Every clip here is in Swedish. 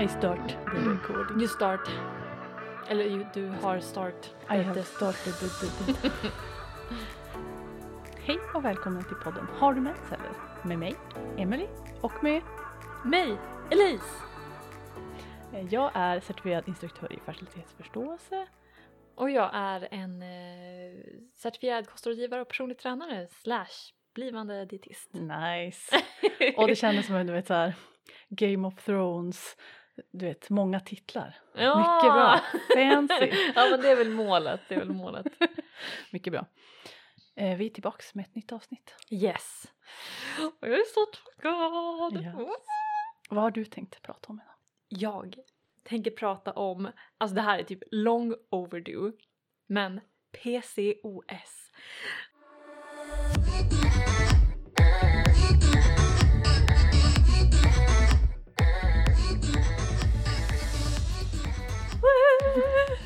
I start the recording. You start. Eller you, du har start. I have started. Hej och välkommen till podden Har du mens eller? Med mig, Emily och med Mig, Elise. eh, jag är certifierad instruktör i fertilitetsförståelse. Och jag är en eh, certifierad kostrådgivare och personlig tränare slash blivande dietist. Nice. Och det kändes som en du vet så här Game of Thrones, du vet många titlar. Ja! Mycket bra. Fancy. ja men det är väl målet, det är väl målet. Mycket bra. Eh, vi är tillbaks med ett nytt avsnitt. Yes. Och jag är så taggad. Yes. Vad har du tänkt prata om idag? Jag tänker prata om, alltså det här är typ long overdue, men PCOS.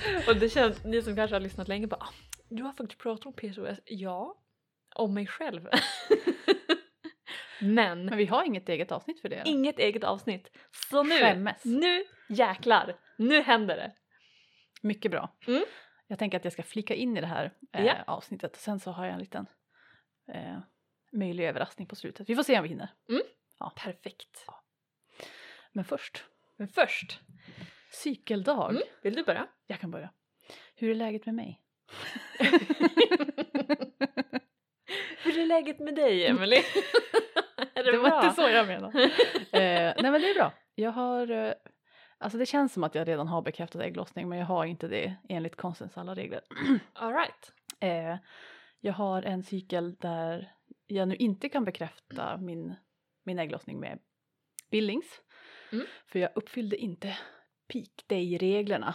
Och det känns, ni som kanske har lyssnat länge bara, "Ah, du har faktiskt pratat om PCOS. Ja, om mig själv. Men Men vi har inget eget avsnitt för det. eller? inget eget avsnitt. Så nu, Skämmes. nu jäklar, nu händer det. Mycket bra. Mm. Jag tänker att jag ska flika in i det här eh, Ja. avsnittet och sen så har jag en liten eh, möjlig överraskning på slutet. Vi får se om vi hinner. Perfekt. Men först, Men först, cykeldag. mm, vill du börja? Jag kan börja. Hur är läget med mig? Hur är läget med dig Emily? det, det var inte så jag menade. eh, nej men det är bra. Jag har, eh, alltså det känns som att jag redan har bekräftat ägglossning men jag har inte det enligt konstens alla regler. All right. Eh, jag har en cykel där jag nu inte kan bekräfta min, min ägglossning med Billings. Mm. För jag uppfyllde inte peak day-reglerna.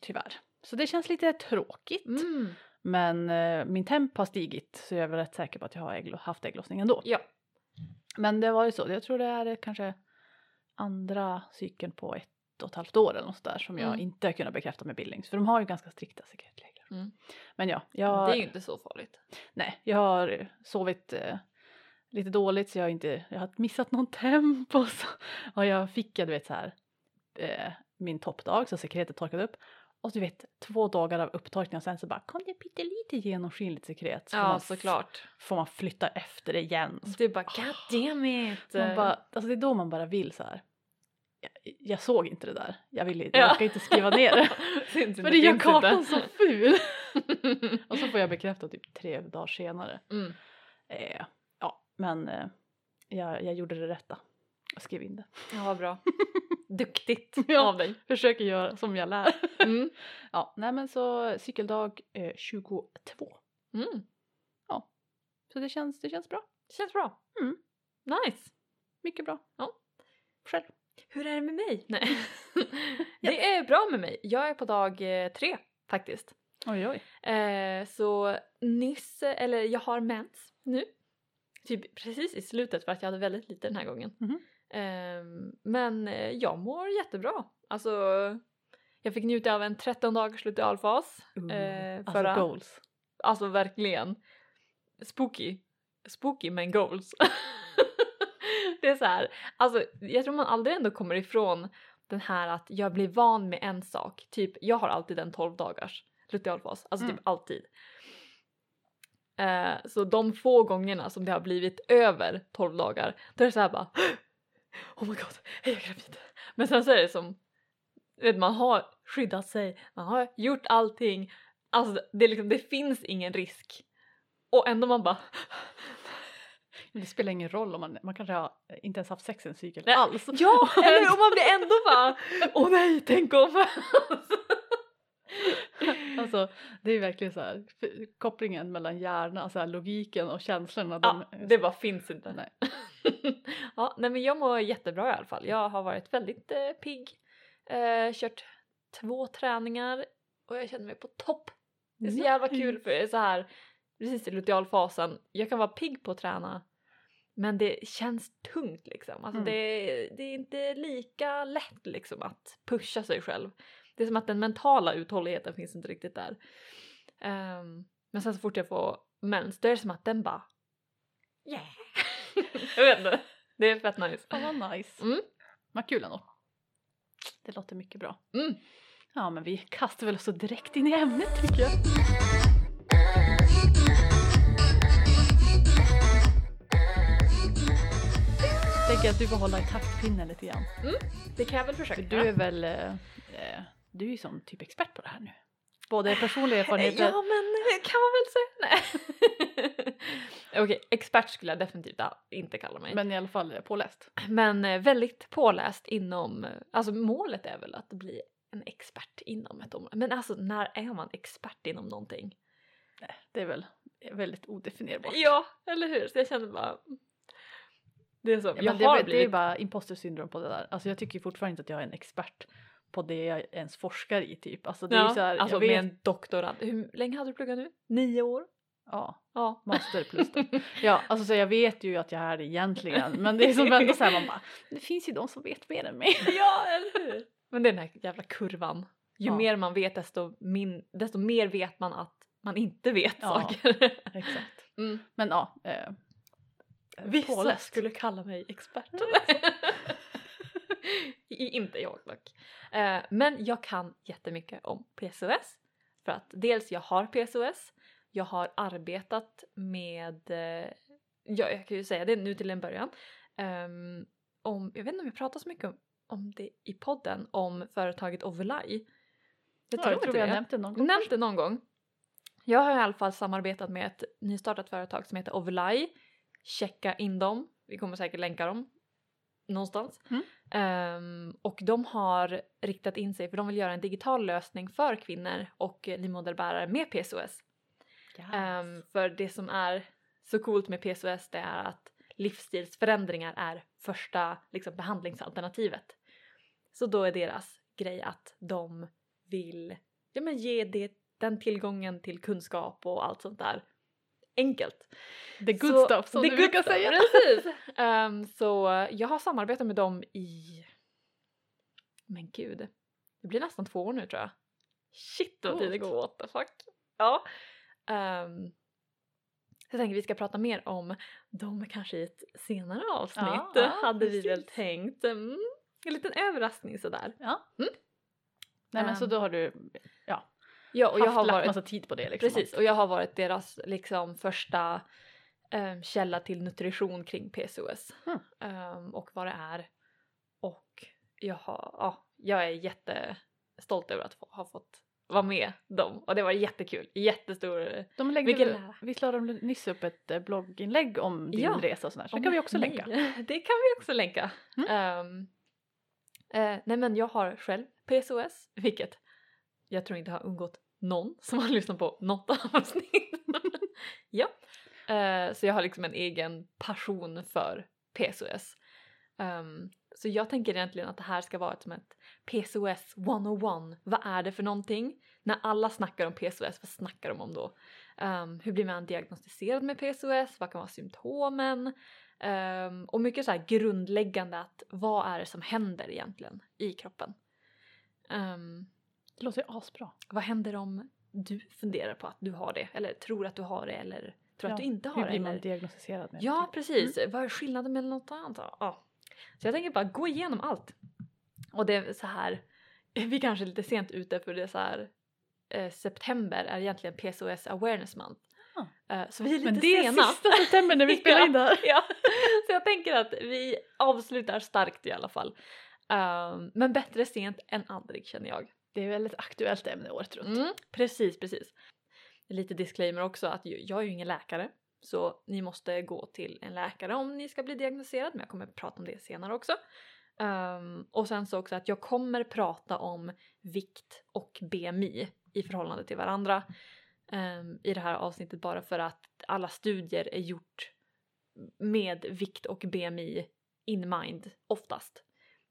Tyvärr. Så det känns lite tråkigt. Mm. Men eh, min temp har stigit så jag är väl rätt säker på att jag har ägglo- haft ägglossning ändå. Ja. Men det var ju så. Jag tror det är kanske andra cykeln på ett och ett halvt år eller något där som jag Mm. inte har kunnat bekräfta med Billings. För de har ju ganska strikta sekretregler. Mm. Men ja, jag, Det är ju inte så farligt. nej, jag har sovit eh, lite dåligt så jag har inte, jag har missat någon temp och så och jag fick, jag, du vet så här, eh, min toppdag så sekretet torkade upp och du vet två dagar av upptorkning och sen så bara kom det pyttelite genomskinligt sekret så Ja man, såklart. får man flytta efter det igen. Så Du bara god damn it. man bara, alltså det är då man bara vill så här. Jag, jag såg inte det där, jag vill jag Ja. orkar inte skriva ner det. Inte, För det gör kartan inte. så ful. och så får jag bekräfta typ tre dagar senare. Mm. Eh, ja, men eh, jag, jag gjorde det rätta. Jag skrev in det. Ja vad bra. Duktigt Ja. av dig. Försöker göra som jag lär. Mm. ja, nej men så cykeldag eh, 22. Mm. Så det känns, det känns bra. Känns bra. Mm. Nice. Mycket bra. Ja. Själv. Hur är det med mig? Nej. det är bra med mig. Jag är på dag eh, tre faktiskt. Oj oj. Eh, så nyss, eller jag har mens nu. Typ precis i slutet för att jag hade väldigt lite den här gången. Mhm. Ehm, men eh, jag mår jättebra. Alltså jag fick njuta av en 13 dagars lutealfas. Eh, alltså förra- goals. Alltså verkligen. Spooky. Spooky men goals. det är så här, alltså jag tror man aldrig ändå kommer ifrån den här att jag blir van med en sak. Typ jag har alltid en 12 dagars lutealfas, alltså Mm. typ alltid. Eh, så de få gångerna som det har blivit över 12 dagar, då är det så här bara Oh my god, är jag gravid? Men sen så är det som, vet man har skyddat sig, man har gjort allting, alltså det, liksom, det finns ingen risk. Och ändå man bara Det spelar ingen roll om man, man kanske har inte ens haft sex en cykel alls. Ja! Eller och man blir ändå bara Åh nej, tänk om! Alltså det är verkligen så här kopplingen mellan hjärnan, så här, logiken och känslorna. ja, de, det bara finns inte. Nej. ja, nej men jag mår jättebra i alla fall. Jag har varit väldigt eh, pigg. Eh, kört två träningar och jag känner mig på topp. Det är så jävla kul för det är så här precis i lutealfasen. Jag kan vara pigg på att träna men det känns tungt liksom. Alltså Mm. det, det är inte lika lätt liksom att pusha sig själv. Det är som att den mentala uthålligheten finns inte riktigt där. Ehm, men sen så fort jag får mens då är det som att den bara yeah. jag vet inte. Det är fett nice. Ja, vad nice. Mm. Vad kul ändå. det låter mycket bra. Mm. Ja, men vi kastar väl oss direkt in i ämnet tycker jag. Tänker att du får hålla i taktpinnen lite grann. Det kan jag väl För försöka. du är väl, eh, eh, du är ju som typ expert på det här nu. Både personliga erfarenheter. Ja men det kan man väl säga. Nej. Okej, expert skulle jag definitivt inte kalla mig. Men i alla fall eh, påläst. Men eh, väldigt påläst inom, eh, alltså målet är väl att bli en expert inom ett område. Men alltså när är man expert inom någonting? Nej, det är väl väldigt odefinierbart. Ja, eller hur? Så jag känner bara... Det är så, Ja, jag det, har är- det är blivit... bara imposter syndrom på det där. Alltså jag tycker fortfarande inte att jag är en expert på det jag ens forskar i typ. Alltså det är ja, ju så här, alltså jag vet, med en doktorand. Hur länge hade du pluggat nu? Nio år? ja, Ja. master plus då. Ja, alltså så jag vet ju att jag är det egentligen. Men det är som ändå så här man bara, det finns ju de som vet mer än mig. ja, eller hur? Men det är den här jävla kurvan. Ju Ja. mer man vet desto, min, desto mer vet man att man inte vet Ja. saker. Exakt. Mm. Men ja, eh, Vissa skulle kalla mig expert. Inte jag dock. Eh, men jag kan jättemycket om PCOS. För att dels jag har PCOS, jag har arbetat med, eh, ja jag kan ju säga det nu till en början, Ehm, om, jag vet inte om jag pratar så mycket om, om det i podden, om företaget Overlay. Jag jag tror tror inte vi har nämnt det någon gång. Nämnt det någon gång. Jag har i alla fall samarbetat med ett nystartat företag som heter Overlay. Checka in dem. Vi kommer säkert länka dem någonstans. Mm. Ehm, och de har riktat in sig för de vill göra en digital lösning för kvinnor och livmoderbärare med PCOS. Yes. Ehm, för det som är så coolt med PCOS det är att livsstilsförändringar är första liksom, behandlingsalternativet. Så då är deras grej att de vill ja, men ge det, den tillgången till kunskap och allt sånt där enkelt. The good Så- stuff som du brukar stuff, säga. Precis! Ehm, så jag har samarbetat med dem i... Men gud. Det blir nästan två år nu tror jag. Shit vad tiden går, what the fuck. Ja. Um, så jag tänker vi ska prata mer om dem kanske i ett senare avsnitt. Ja, ja, hade vi väl precis. tänkt. Mm, en liten överraskning sådär. Ja. Mm. Nej men så Ehm, då har du Ja, och jag har lagt varit massa tid på det liksom. Precis, och jag har varit deras liksom första eh, källa till nutrition kring PCOS Mm. Ehm, och vad det är. Och jag, har, ja, jag är jättestolt över att få, ha fått vara med dem och det var jättekul. Jättestor... De lägger Vilken väl, visst la de nyss upp ett eh, blogginlägg om din Ja. resa och sådär så det kan vi också Nej, länka. Det kan vi också länka. Mm. Ehm, eh, nej men jag har själv PCOS, vilket jag tror inte har undgått någon som har lyssnat på något avsnitt. ja. Eh, så jag har liksom en egen passion för PCOS. Ehm, så jag tänker egentligen att det här ska vara ett, som ett PCOS 101. Vad är det för någonting? När alla snackar om PCOS, vad snackar de om då? Ehm, hur blir man diagnostiserad med PCOS? Vad kan vara symptomen? Ehm, och mycket så här grundläggande att vad är det som händer egentligen i kroppen? Det låter ju asbra. vad händer om du funderar på att du har det eller tror att du har det eller tror att Ja, du inte Hur har det? blir man Eller... diagnostiserad med? Ja typ? precis, vad är skillnaden mellan något annat? Ja. Så jag tänker bara gå igenom allt. Och det är så här, vi kanske är lite sent ute för det är så här eh, september är egentligen PCOS awareness month. Ah. Eh, så vi är lite Men det är sena. sista september när vi spelar in det här. ja, så jag tänker att vi avslutar starkt i alla fall. Ehm, men bättre sent än aldrig känner jag. Det är väl ett aktuellt ämne året runt. Mm, precis, precis. Lite disclaimer också att jag är ju ingen läkare så ni måste gå till en läkare om ni ska bli diagnostiserad men jag kommer prata om det senare också. Um, och sen så också att jag kommer prata om vikt och BMI i förhållande till varandra um, i det här avsnittet bara för att alla studier är gjort med vikt och BMI in mind oftast.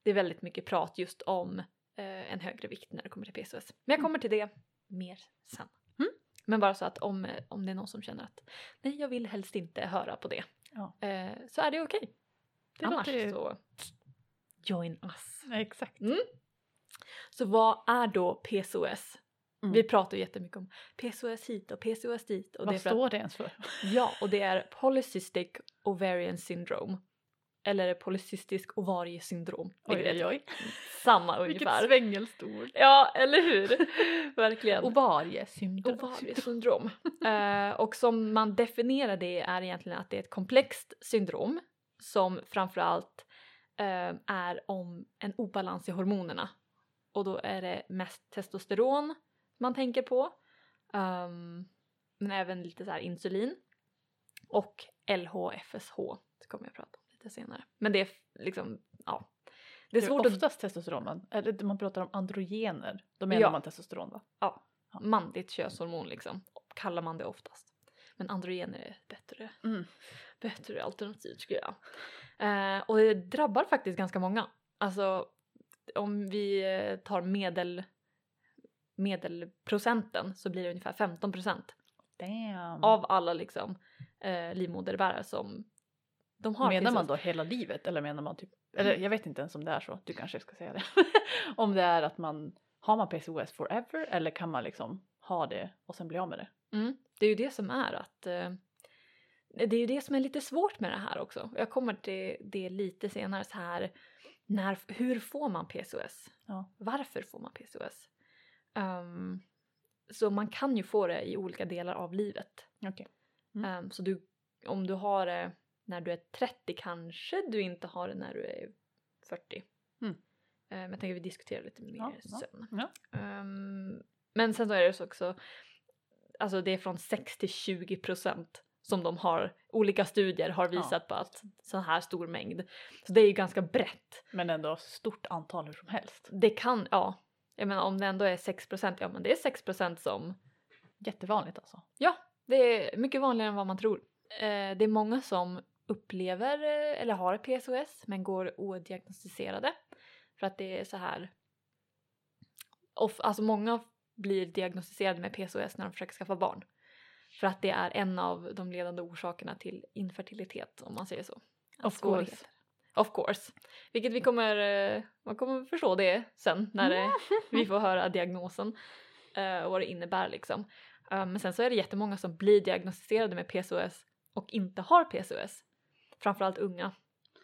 Det är väldigt mycket prat just om eh, en högre vikt när det kommer till PCOS. Men jag kommer till det mer sen. Mm. Men bara så att om, eh, om det är någon som känner att nej jag vill helst inte höra på det Ja. eh, så är det okej. Det Annars låter så join us. Ja, exakt. Mm. Så vad är då PCOS? Mm. Vi pratar ju jättemycket om PCOS hit och PCOS dit. Och det Vad att, står det ens för? Ja, och det är Polycystic Ovarian Syndrome. Eller polycystisk ovariesyndrom. Oj, Vilket oj, oj. samma Vilket ungefär. svängelskt ord. Ja, eller hur? Verkligen. Ovariesyndrom. Ovariesyndrom. eh, och som man definierar det är egentligen att det är ett komplext syndrom som framförallt eh, är om en obalans i hormonerna. Och då är det mest testosteron man tänker på. ehm, men även lite så insulin. Och LH-FSH. Det kommer jag prata lite senare. Men det är liksom, ja. Det är svårt att Oftast testosteron, man, eller man pratar om androgener. Då menar Ja. man testosteron va? Ja, manligt könshormon liksom. Kallar man det oftast. Men androgener är bättre, Mm. bättre alternativ tycker jag. Eh, och det drabbar faktiskt ganska många. Alltså om vi eh, tar medel, medelprocenten så blir det ungefär 15 procent av alla liksom eh, livmoderbärare som de har. menar man då hela livet eller menar man typ, eller jag vet inte ens om det är så, du kanske ska säga det. om det är att man, har man PCOS forever eller kan man liksom ha det och sen bli av med det? Mm. Det är ju det som är att eh, det är ju det som är lite svårt med det här också. Jag kommer till det lite senare så här. När, hur får man PCOS? Ja. Varför får man PCOS? Ehm, så man kan ju få det i olika delar av livet. Okej. Mm. Ehm, så du, om du har det när du är 30 kanske du inte har det när du är 40. Mm. Ehm, jag tänker vi diskuterar lite mer Ja, ja, sen. ja. Ehm, men sen så är det så också, alltså det är från 6 till 20 procent som de har, olika studier har Ja. visat på att så här stor mängd. Så det är ju ganska brett. Men ändå stort antal hur som helst. Det kan, ja, jag menar om det ändå är 6 procent, ja men det är 6 procent som, Jättevanligt alltså. ja, det är mycket vanligare än vad man tror. Eh, det är många som upplever eh, eller har PCOS men går odiagnostiserade. För att det är så här, of, alltså många blir diagnostiserade med PCOS när de försöker skaffa barn. För att det är en av de ledande orsakerna till infertilitet om man säger så. Of course. Of course. Vilket vi kommer, eh, man kommer förstå det sen när det, vi får höra diagnosen eh, och vad det innebär liksom. Eh, men sen så är det jättemånga som blir diagnostiserade med PCOS och inte har PCOS. Framförallt unga.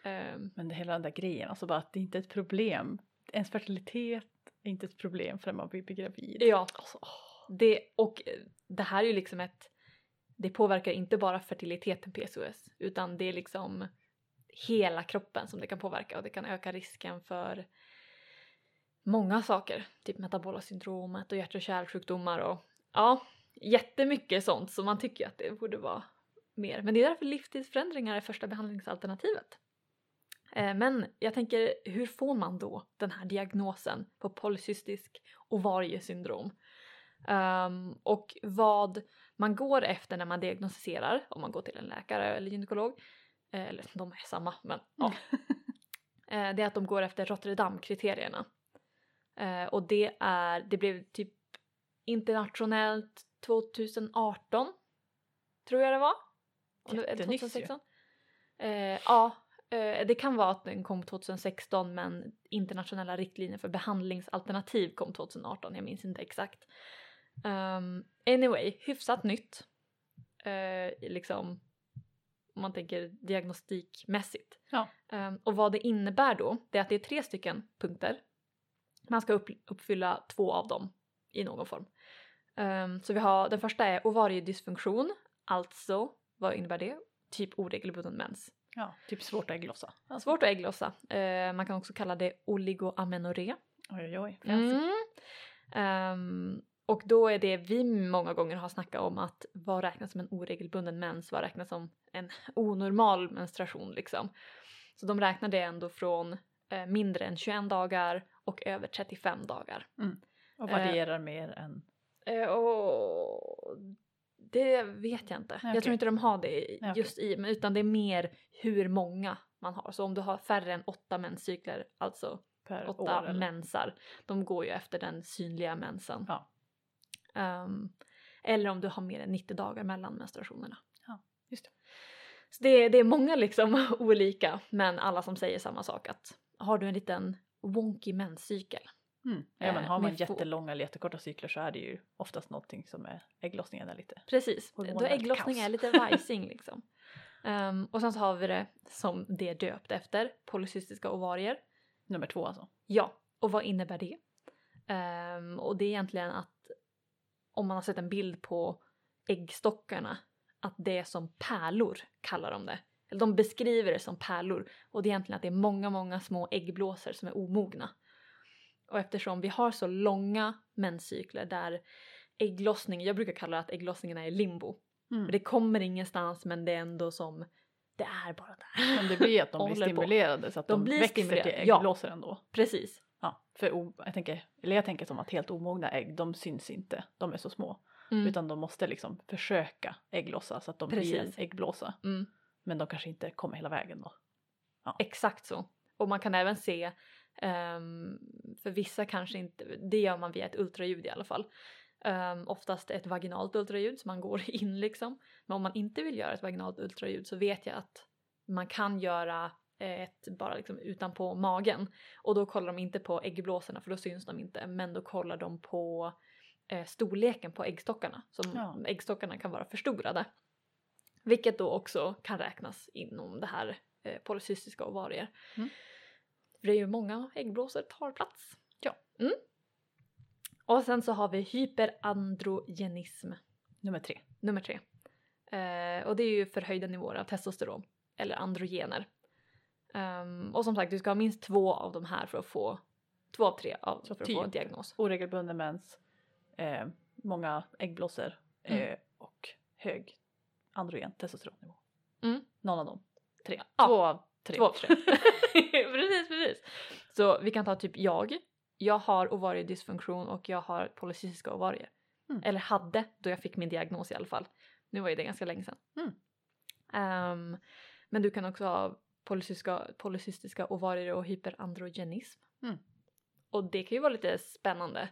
Eh, Men det hela den där grejen, alltså bara att det inte är ett problem. Ens fertilitet är inte ett problem förrän man blir gravid. ja, Alltså, det, och eh, det här är ju liksom ett, det påverkar inte bara fertiliteten PCOS utan det är liksom hela kroppen som det kan påverka och det kan öka risken för många saker, typ metabola syndromet och hjärt och kärlsjukdomar och ja, jättemycket sånt så man tycker att det borde vara mer. Men det är därför livsstilsförändringar är första behandlingsalternativet. Eh, Men jag tänker, hur får man då den här diagnosen på polycystisk ovariesyndrom? Um, och vad man går efter när man diagnostiserar, om man går till en läkare eller gynekolog, eh, eller de är samma, men ja. Eh, det är att de går efter Rotterdam-kriterierna. Och det är, det blev typ internationellt 2018, tror jag det var. Om det- eller Jättenyss ju. 2016. Eh, ja, eh, det kan vara att den kom 2016 men internationella riktlinjer för behandlingsalternativ kom 2018, jag minns inte exakt. Um, anyway, hyfsat nytt. Eh, liksom om man tänker diagnostikmässigt. Ja. Ehm, och vad det innebär då, det är att det är tre stycken punkter. Man ska upp, uppfylla två av dem i någon form. Ehm, så vi har, den första är ovariedysfunktion, alltså vad innebär det? Typ oregelbunden mens. Ja, typ svårt att ägglossa. Alltså, Svårt att ägglossa. Eh, man kan också kalla det oligoamenorré. oj oj oj. Mm. Ehm, och då är det vi många gånger har snackat om att vad räknas som en oregelbunden mens, vad räknas som en onormal menstruation liksom. Så de räknar det ändå från eh, mindre än 21 dagar och över 35 dagar. Och Eh, varierar mer än... Eh, och det vet jag inte. Nej, Jag tror inte de har det just i, men utan det är mer hur många man har. Så om du har färre än åtta menscykler, alltså Per åtta år eller? mensar, de går ju efter den synliga mensen. Ja. Ehm, eller om du har mer än 90 dagar mellan menstruationerna. Ja, just det. Så det, är- det är många liksom olika, men alla som säger samma sak att har du en liten wonky menscykel. Mm. Ja, men Eh, har man jättelånga eller jättekorta cykler så är det ju oftast någonting som är ägglossningen är lite. Precis, då Hormonellt ägglossning kaos. är lite vajsing liksom. Ehm, och sen så har vi det som det är döpt efter, polycystiska ovarier. Nummer två alltså. Ja, och vad innebär det? Ehm, och det är egentligen att om man har sett en bild på äggstockarna, att det är som pärlor kallar de det. Eller de beskriver det som pärlor och det är egentligen att det är många, många små äggblåsor som är omogna. Och eftersom vi har så långa menscykler där ägglossning, jag brukar kalla det att ägglossningen är i limbo. Mm. Det kommer ingenstans men det är ändå som, det är bara där. Men det blir att de blir Håller på. stimulerade så att de, De blir växer stimulerade, till ja. äggblåsor ändå. Precis. Ja, för jag, tänker, eller jag tänker som att helt omogna ägg, de syns inte, de är så små. Mm. Utan de måste liksom försöka ägglossa så att de blir en Precis. äggblåsa. Mm. Men de kanske inte kommer hela vägen då. Exakt så. Och man kan även se, ehm, för vissa kanske inte, det gör man via ett ultraljud i alla fall. Um, oftast ett vaginalt ultraljud så man går in liksom. Men om man inte vill göra ett vaginalt ultraljud så vet jag att man kan göra ett bara liksom utanpå magen. Och då kollar de inte på äggblåsorna för då syns de inte. Men då kollar de på eh, storleken på äggstockarna. Så Ja. äggstockarna kan vara förstorade. Vilket då också kan räknas inom det här eh, polycystiska ovarier. Mm. För det är ju många äggblåsor tar plats. Ja. Mm. Och sen så har vi hyperandrogenism, Nummer tre. nummer tre. Eh, och det är ju förhöjda nivåer av testosteron, eller androgener. Ehm, och som sagt, du ska ha minst två av de här för att få, två av tre av, Så för att typ. få en diagnos. Oregelbunden mens, eh, många äggblåsor eh, Mm. och hög androgen testosteronnivå. Mm. Någon av dem. Tre. Ja. Två av tre. Två tre. precis, precis. Så vi kan ta typ jag. Jag har ovariedysfunktion och jag har polycystiska ovarier. Mm. Eller hade då jag fick min diagnos i alla fall. Nu var ju det ganska länge sedan. Mm. Ehm, men du kan också ha polycystiska, polycystiska ovarier och hyperandrogenism. Mm. Och det kan ju vara lite spännande.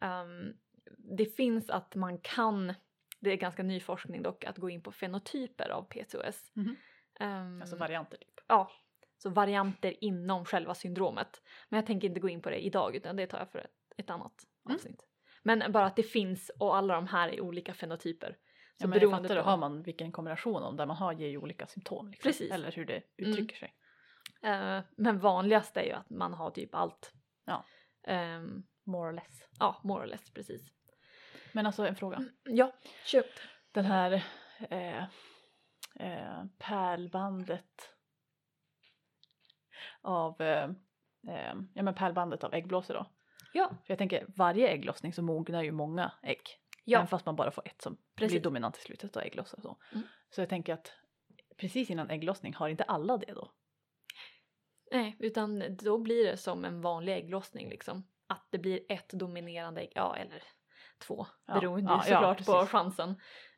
Ehm, det finns att man kan, det är ganska ny forskning dock, att gå in på fenotyper av PCOS. Mhm. Ehm, Alltså varianter. Ja, så varianter inom själva syndromet. Men jag tänker inte gå in på det idag utan det tar jag för ett, ett annat Mm. avsnitt. Men bara att det finns och alla de här är olika fenotyper. Så Ja, men beroende fattar, på, har man vilken kombination om där man har ger ju olika symptom. Liksom. Precis. Eller hur det uttrycker sig. eh, men vanligast är ju att man har typ allt. Ja. Ehm, More or less. ja, more or less precis. Men alltså en fråga. Ja, kör. Den här eh, eh, pärlbandet av eh, eh, ja, men pärlbandet av äggblåsor då. Ja, För jag tänker varje ägglossning så mognar ju många ägg. ja. Även fast man bara får ett som Precis. blir dominant i slutet och ägglossar och så. Mm. Så jag tänker att precis innan ägglossning har inte alla det då? Nej, utan då blir det som en vanlig ägglossning liksom. Att det blir ett dominerande ägg, ja eller två Ja, beroende ja, ja, såklart på precis. chansen.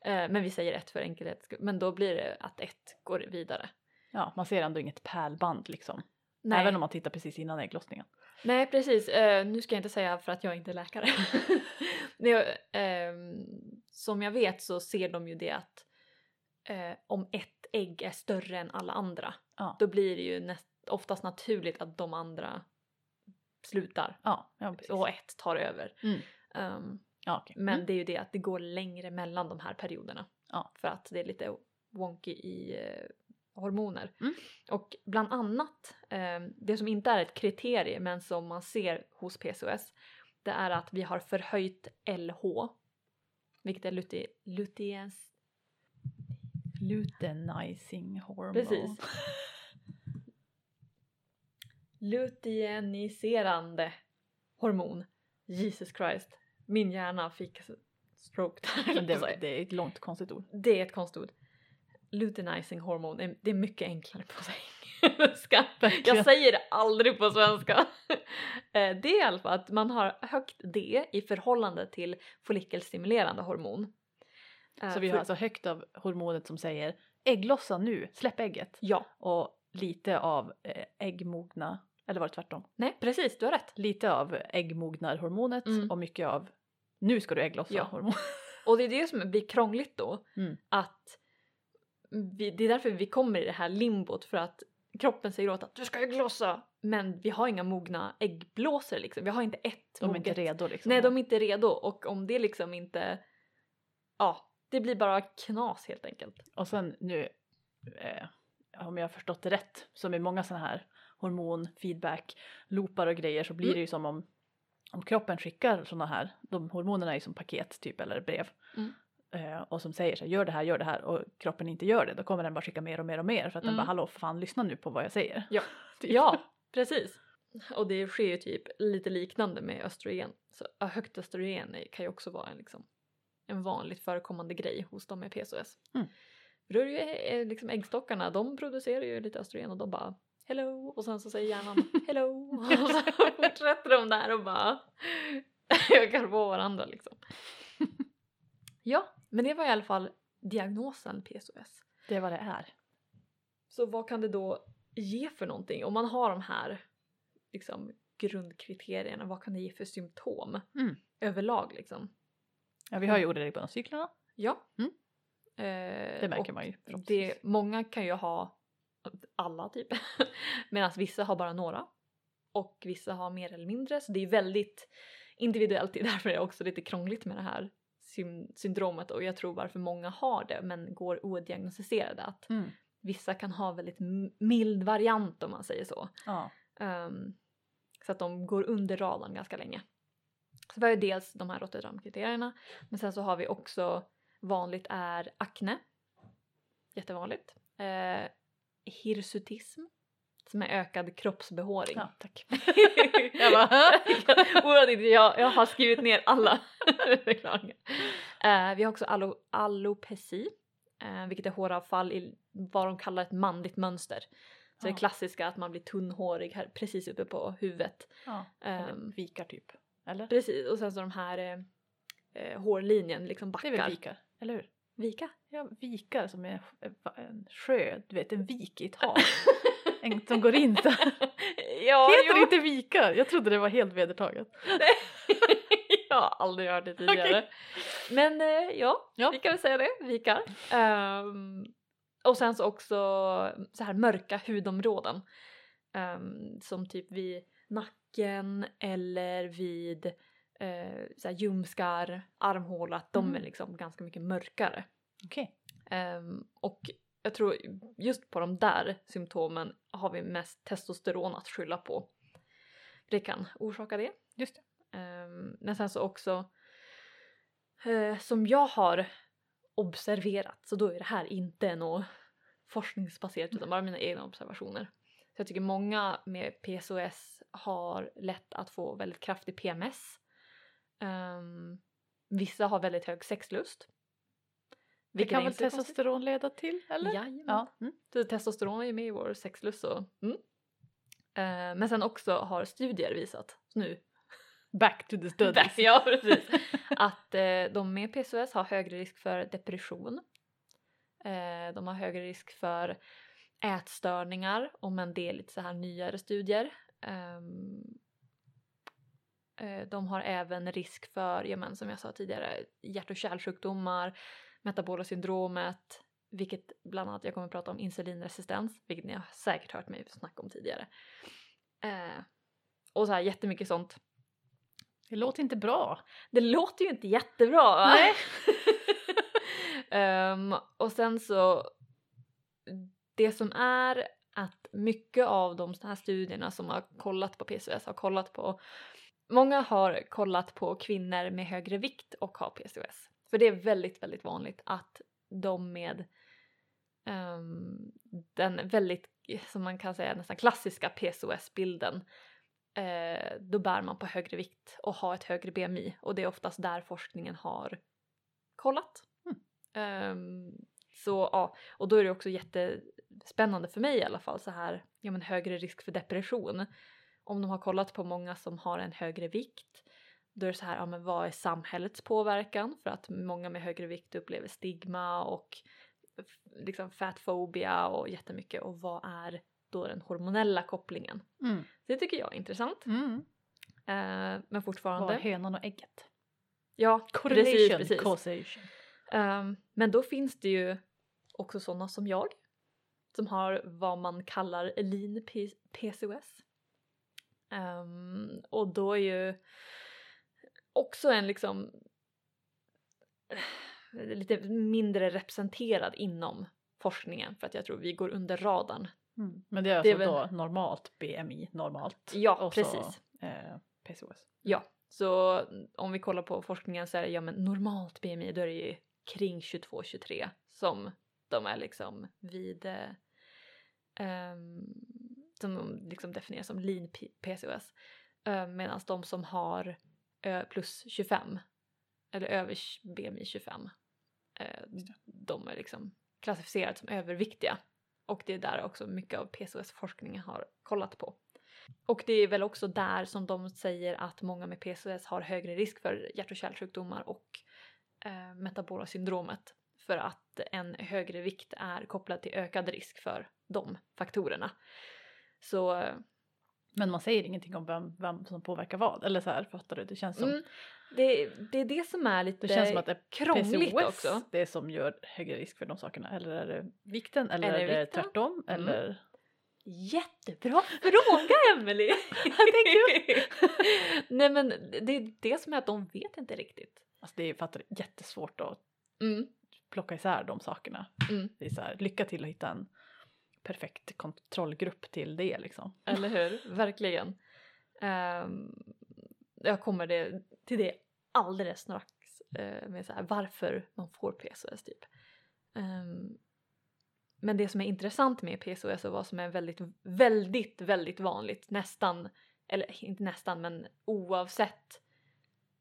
Eh, men vi säger ett för enkelhets skull. Men då blir det att ett går vidare. Ja, man ser ändå inget pärlband liksom. Nej, Även om man tittar precis innan ägglossningen. Nej precis, eh, nu ska jag inte säga för att jag inte är läkare. Jag, ehm, som jag vet så ser de ju det att eh, om ett ägg är större än alla andra Ja, då blir det ju näst, oftast naturligt att de andra slutar ja, ja och ett tar över. Mm. Ehm, Ja, okej. men Mm. det är ju det att det går längre mellan de här perioderna. För att det är lite wonky i eh, hormoner. Mm. Och bland annat, eh, det som inte är ett kriterie men som man ser hos PCOS det är att vi har förhöjt LH vilket är luti, luteins, Luteinizing hormone. Precis. luteiniserande hormon. Jesus Christ. Min hjärna fick stroke där. Det, det är ett långt konstigt ord. Det är ett konstord. Luteinizing hormon, är- det är mycket enklare på engelska. Jag säger det aldrig på svenska. Eh, det är i alla fall att man har högt D i förhållande till follikelstimulerande hormon. Eh, Så vi har alltså högt av hormonet som säger ägglossa nu, släpp ägget. Ja, Och lite av eh, äggmogna, eller var det tvärtom? nej precis, du har rätt. Lite av äggmognarhormonet Mm. och mycket av nu ska du ägglossa Ja. hormon. Och det är det som blir krångligt då. Mm. Att vi, det är därför vi kommer i det här limbot för att kroppen säger åt att du ska ägglossa men vi har inga mogna äggblåsor liksom. Vi har inte ett De är inte moget redo liksom. Nej, de är inte redo och om det liksom inte... Ja, det blir bara knas helt enkelt. Och sen nu, eh, om jag har förstått det rätt, som i många sådana här hormonfeedback, loopar och grejer så blir Mm. det ju som om, om kroppen skickar sådana här, de hormonerna är ju som paket typ eller brev. Mm. Eh, och som säger så här, gör det här, gör det här och kroppen inte gör det, då kommer den bara skicka mer och mer och mer för att den Mm. bara hallå för fan lyssna nu på vad jag säger. Ja. Typ. Ja, precis. Och det sker ju typ lite liknande med östrogen. Så högt östrogen kan ju också vara en, liksom, en vanligt förekommande grej hos dem med PCOS. Mm. Då är det ju eh, liksom äggstockarna, de producerar ju lite östrogen och de bara hello och sen så säger hjärnan hello och så fortsätter de där och bara ökar på varandra liksom. Ja, men det var i alla fall diagnosen PCOS. Det är vad det är. Så vad kan det då ge för någonting? Om man har de här liksom, grundkriterierna, vad kan det ge för symptom Mm. överlag liksom? Ja, vi har ju oregelbundna cyklarna, Ja. Mm. Eh, det märker man ju. det, många kan ju ha alla typ, medan vissa har bara några. Och vissa har mer eller mindre, så det är väldigt individuellt. Det är därför det är också lite krångligt med det här syndromet och jag tror varför många har det men går odiagnostiserade. Att Mm. vissa kan ha väldigt mild variant om man säger så. Ja. Ehm, så att de går under radarn ganska länge. Så vi har ju dels de här Rotterdam-kriterierna men sen så har vi också vanligt är akne. Jättevanligt. Eh, hirsutism som är ökad kroppsbehåring. ja, tack. jag bara, inte, jag, jag har skrivit ner alla. Eh, vi har också allo, alopeci, eh, vilket är håravfall i vad de kallar ett manligt mönster. Så det Ja. klassiska att man blir tunnhårig här precis uppe på huvudet. Ja. Eller vikar typ. Eller? precis, och sen så de här eh, eh, hårlinjen liksom Det backar. är väl vikar, eller hur? Vika? Ja, vikar som är en sjö, du vet en vik i ett hav. En som går in så. ja, Heter det inte vikar? Jag trodde det var helt vedertaget. jag har aldrig hört det tidigare. Men eh, ja, Ja. vi kan väl säga det, vikar. Ehm, och sen så också så här mörka hudområden. Ehm, som typ vid nacken eller vid eh, så här ljumskar, armhåla, att de Mm. är liksom ganska mycket mörkare. Okej. Ehm, och jag tror just på de där symptomen har vi mest testosteron att skylla på. Det kan orsaka det. Just det. Ehm, men sen så också eh, som jag har observerat så då är det här inte något forskningsbaserat utan bara mina egna observationer. Så jag tycker många med PCOS har lätt att få väldigt kraftig PMS. Ehm, vissa har väldigt hög sexlust. Det Vilket kan är väl så konstigt. testosteron leda till, eller? Jajamän. Ja. Mm. Så testosteron är ju med i vår sexlust så. Mm. Eh, men sen också har studier visat nu Back to the studies. ja, precis. Att eh, de med PCOS har högre risk för depression. Eh, de har högre risk för ätstörningar, om det är lite så här nyare studier. Ehm, eh, de har även risk för, ja, men, som jag sa tidigare, hjärt och kärlsjukdomar, metabola syndromet, vilket bland annat jag kommer att prata om insulinresistens, vilket ni har säkert hört mig snacka om tidigare. Eh, och så här jättemycket sånt. Det låter inte bra. Det låter ju inte jättebra? Nej. Ehm, och sen så, det som är att mycket av de här studierna som har kollat på PCOS har kollat på, många har kollat på kvinnor med högre vikt och har PCOS. För det är väldigt, väldigt vanligt att de med ehm, den väldigt, som man kan säga nästan klassiska PCOS-bilden eh, då bär man på högre vikt och har ett högre BMI och det är oftast där forskningen har kollat. Ehm, så ja, och då är det också jättespännande för mig i alla fall så här, ja men högre risk för depression. Om de har kollat på många som har en högre vikt då är det så här, ja men vad är samhällets påverkan? För att många med högre vikt upplever stigma och liksom fatfobia och jättemycket och vad är då den hormonella kopplingen? Mm. Det tycker jag är intressant. Mm. Eh, men Vad fortfarande. är hönan och ägget? Ja, Correlation, precis, precis. Ehm, men då finns det ju också sådana som jag som har vad man kallar lean P- PCOS. Ehm, och då är ju också en liksom eh, lite mindre representerad inom forskningen för att jag tror vi går under radarn. Mm. Men det är Det är alltså väl- då normalt BMI, normalt. Ja, precis. Så, eh, PCOS. Ja, så om vi kollar på forskningen så är det ja men normalt BMI då är det ju kring 22-23 som de är liksom vid eh, ehm, som de liksom definieras som lean PCOS. Uh, Medan de som har eh, plus 25 eller över BMI 25 eh, de är liksom klassificerade som överviktiga. Och det är där också mycket av PCOS-forskningen har kollat på. Och det är väl också där som de säger att många med PCOS har högre risk för hjärt och kärlsjukdomar och eh, metabola syndromet. För att en högre vikt är kopplad till ökad risk för de faktorerna. Så eh, Men man säger ingenting om vem, vem som påverkar vad. Eller så här, fattar du? Det känns som, mm, det, det är det som är lite det känns som att det är krångligt PCOS också. det som gör högre risk för de sakerna. Eller är det vikten? Eller Är är det det, vikten? tvärtom? Mm. Eller? Jättebra fråga Emelie! Nej men det är det som är att de vet inte riktigt. Alltså det är fattar, jättesvårt att Mm, plocka isär de sakerna. mm. Det är så här, lycka till att hitta en perfekt kontrollgrupp till det liksom. Eller hur? Verkligen. Um, jag kommer det, till det alldeles strax uh, med så här, varför man får PCOS typ. Um, men det som är intressant med PCOS och vad som är väldigt, väldigt, väldigt vanligt nästan, eller inte nästan men oavsett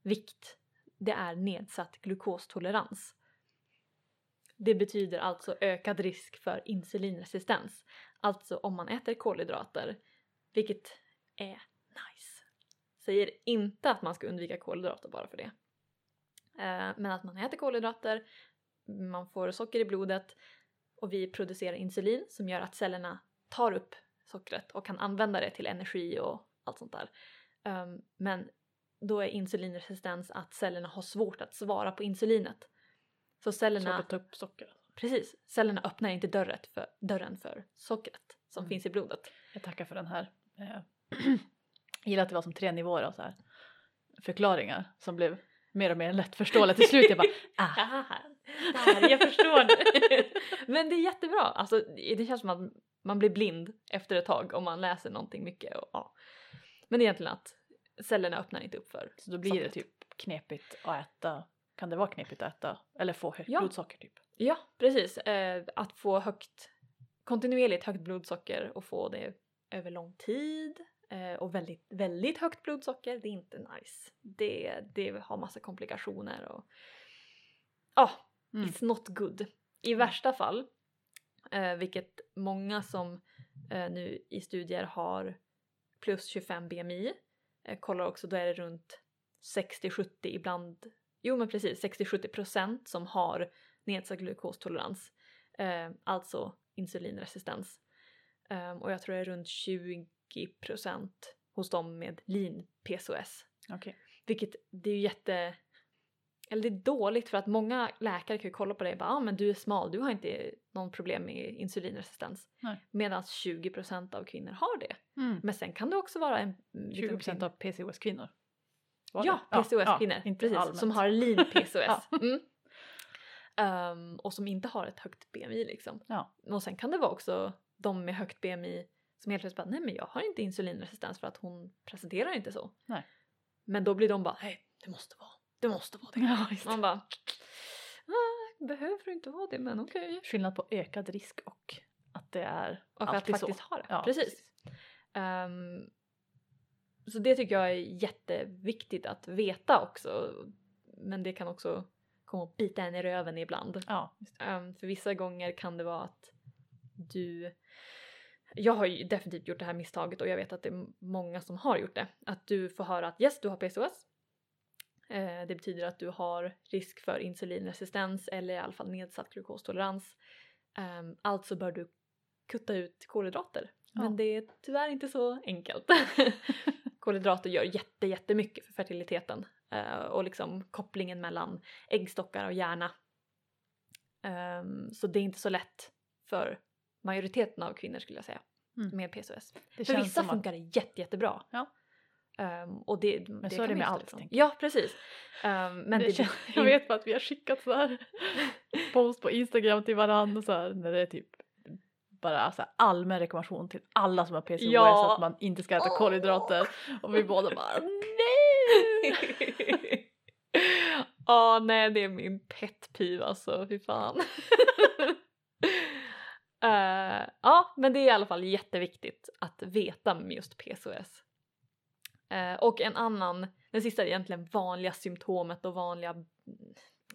vikt, det är nedsatt glukostolerans. Det betyder alltså ökad risk för insulinresistens. Alltså om man äter kolhydrater, vilket är nice. Säger inte att man ska undvika kolhydrater bara för det. Eh, men att man äter kolhydrater, man får socker i blodet och vi producerar insulin som gör att cellerna tar upp sockret och kan använda det till energi och allt sånt där. Ehm, men då är insulinresistens att cellerna har svårt att svara på insulinet. Så cellerna... Svårt att ta upp socker. Precis, cellerna öppnar inte dörren för, dörren för sockret som Mm. finns i blodet. Jag tackar för den här. Eh, Jag gillar att det var som tre nivåer av så här förklaringar som blev mer och mer lättförståeliga till slut. Jag bara, ah, Där, jag förstår det. Men det är jättebra, alltså det känns som att man blir blind efter ett tag om man läser någonting mycket. Och, ja. Men egentligen att cellerna öppnar inte upp för så då blir det sockret. typ knepigt att äta. Kan det vara knepigt att äta eller få högt Ja. blodsocker typ? Ja, precis. Eh, att få högt, kontinuerligt högt blodsocker och få det över lång tid eh, och väldigt, väldigt högt blodsocker, det är inte nice. Det, det har massa komplikationer och ja, Mm. it's not good. I värsta fall, eh, vilket många som eh, nu i studier har plus 25 BMI eh, kollar också, då är det runt 60-70 ibland, jo men precis 60-70 procent som har nedsatt glukostolerans, eh, alltså insulinresistens. Eh, och jag tror det är runt 20 procent hos dem med lean PCOS. Okej. Vilket det är ju jätte... Eller det är dåligt för att många läkare kan ju kolla på dig och bara ah, men du är smal, du har inte någon problem med insulinresistens. Medan 20% av kvinnor har det. Mm. Men sen kan det också vara en... liksom 20% av PCOS-kvinnor? Var Ja, det? PCOS-kvinnor. inte precis, allmänt. som har lean PCOS. Ja. mm. Ehm, och som inte har ett högt BMI liksom. Ja. Och sen kan det vara också de med högt BMI som helt plötsligt bara nej men jag har inte insulinresistens för att hon presenterar inte så. Nej. Men då blir de bara nej det måste vara, det måste vara det. Ja, just. Man bara ah, behöver inte vara det men okej. Skillnad på ökad risk och att det är Och att alltid faktiskt så. ha det. Ja, precis. Ehm, så det tycker jag är jätteviktigt att veta också. Men det kan också komma och bita en i röven ibland. Ja. Ehm, för vissa gånger kan det vara att du... Jag har ju definitivt gjort det här misstaget och jag vet att det är många som har gjort det. Att du får höra att yes, du har PCOS. Eh, det betyder att du har risk för insulinresistens eller i alla fall nedsatt glukostolerans. Um, alltså bör du kutta ut kolhydrater. Ja. Men det är tyvärr inte så enkelt. kolhydrater gör jätte, jättemycket för fertiliteten eh, och liksom kopplingen mellan äggstockar och hjärna. Ehm, så det är inte så lätt för majoriteten av kvinnor skulle jag säga Mm. med PCOS. Det För vissa funkar det jätte, jättebra. Ja. Ehm, och det, Men så kan är det med allt, tänker Ja precis. Ehm, men det det, känns, jag vet bara att vi har skickat så här post på Instagram till varandra så här, när det är typ bara så här allmän rekommendation till alla som har PCOS Ja. att man inte ska äta Åh. kolhydrater och vi båda bara nej! Ja nej det är min pet peeve alltså, fy fan. Eh, ja men det är i alla fall jätteviktigt att veta med just PCOS. Eh, och en annan, den sista är egentligen vanliga symptomet och vanliga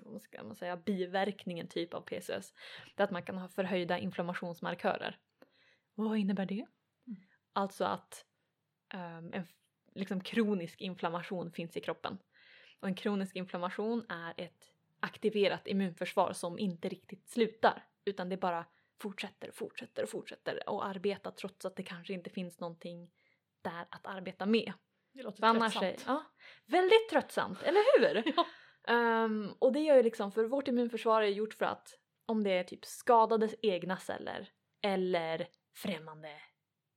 vad ska man säga, biverkningen typ av PCOS. Det är att man kan ha förhöjda inflammationsmarkörer. Och vad innebär det? Alltså att ehm, en liksom kronisk inflammation finns i kroppen. Och en kronisk inflammation är ett aktiverat immunförsvar som inte riktigt slutar utan det bara fortsätter och fortsätter och fortsätter och arbeta trots att det kanske inte finns någonting där att arbeta med. Det låter För annars är, tröttsamt. ja, väldigt tröttsamt, eller hur? Ja. Ehm, och det gör ju liksom, för vårt immunförsvar är gjort för att om det är typ skadade egna celler eller främmande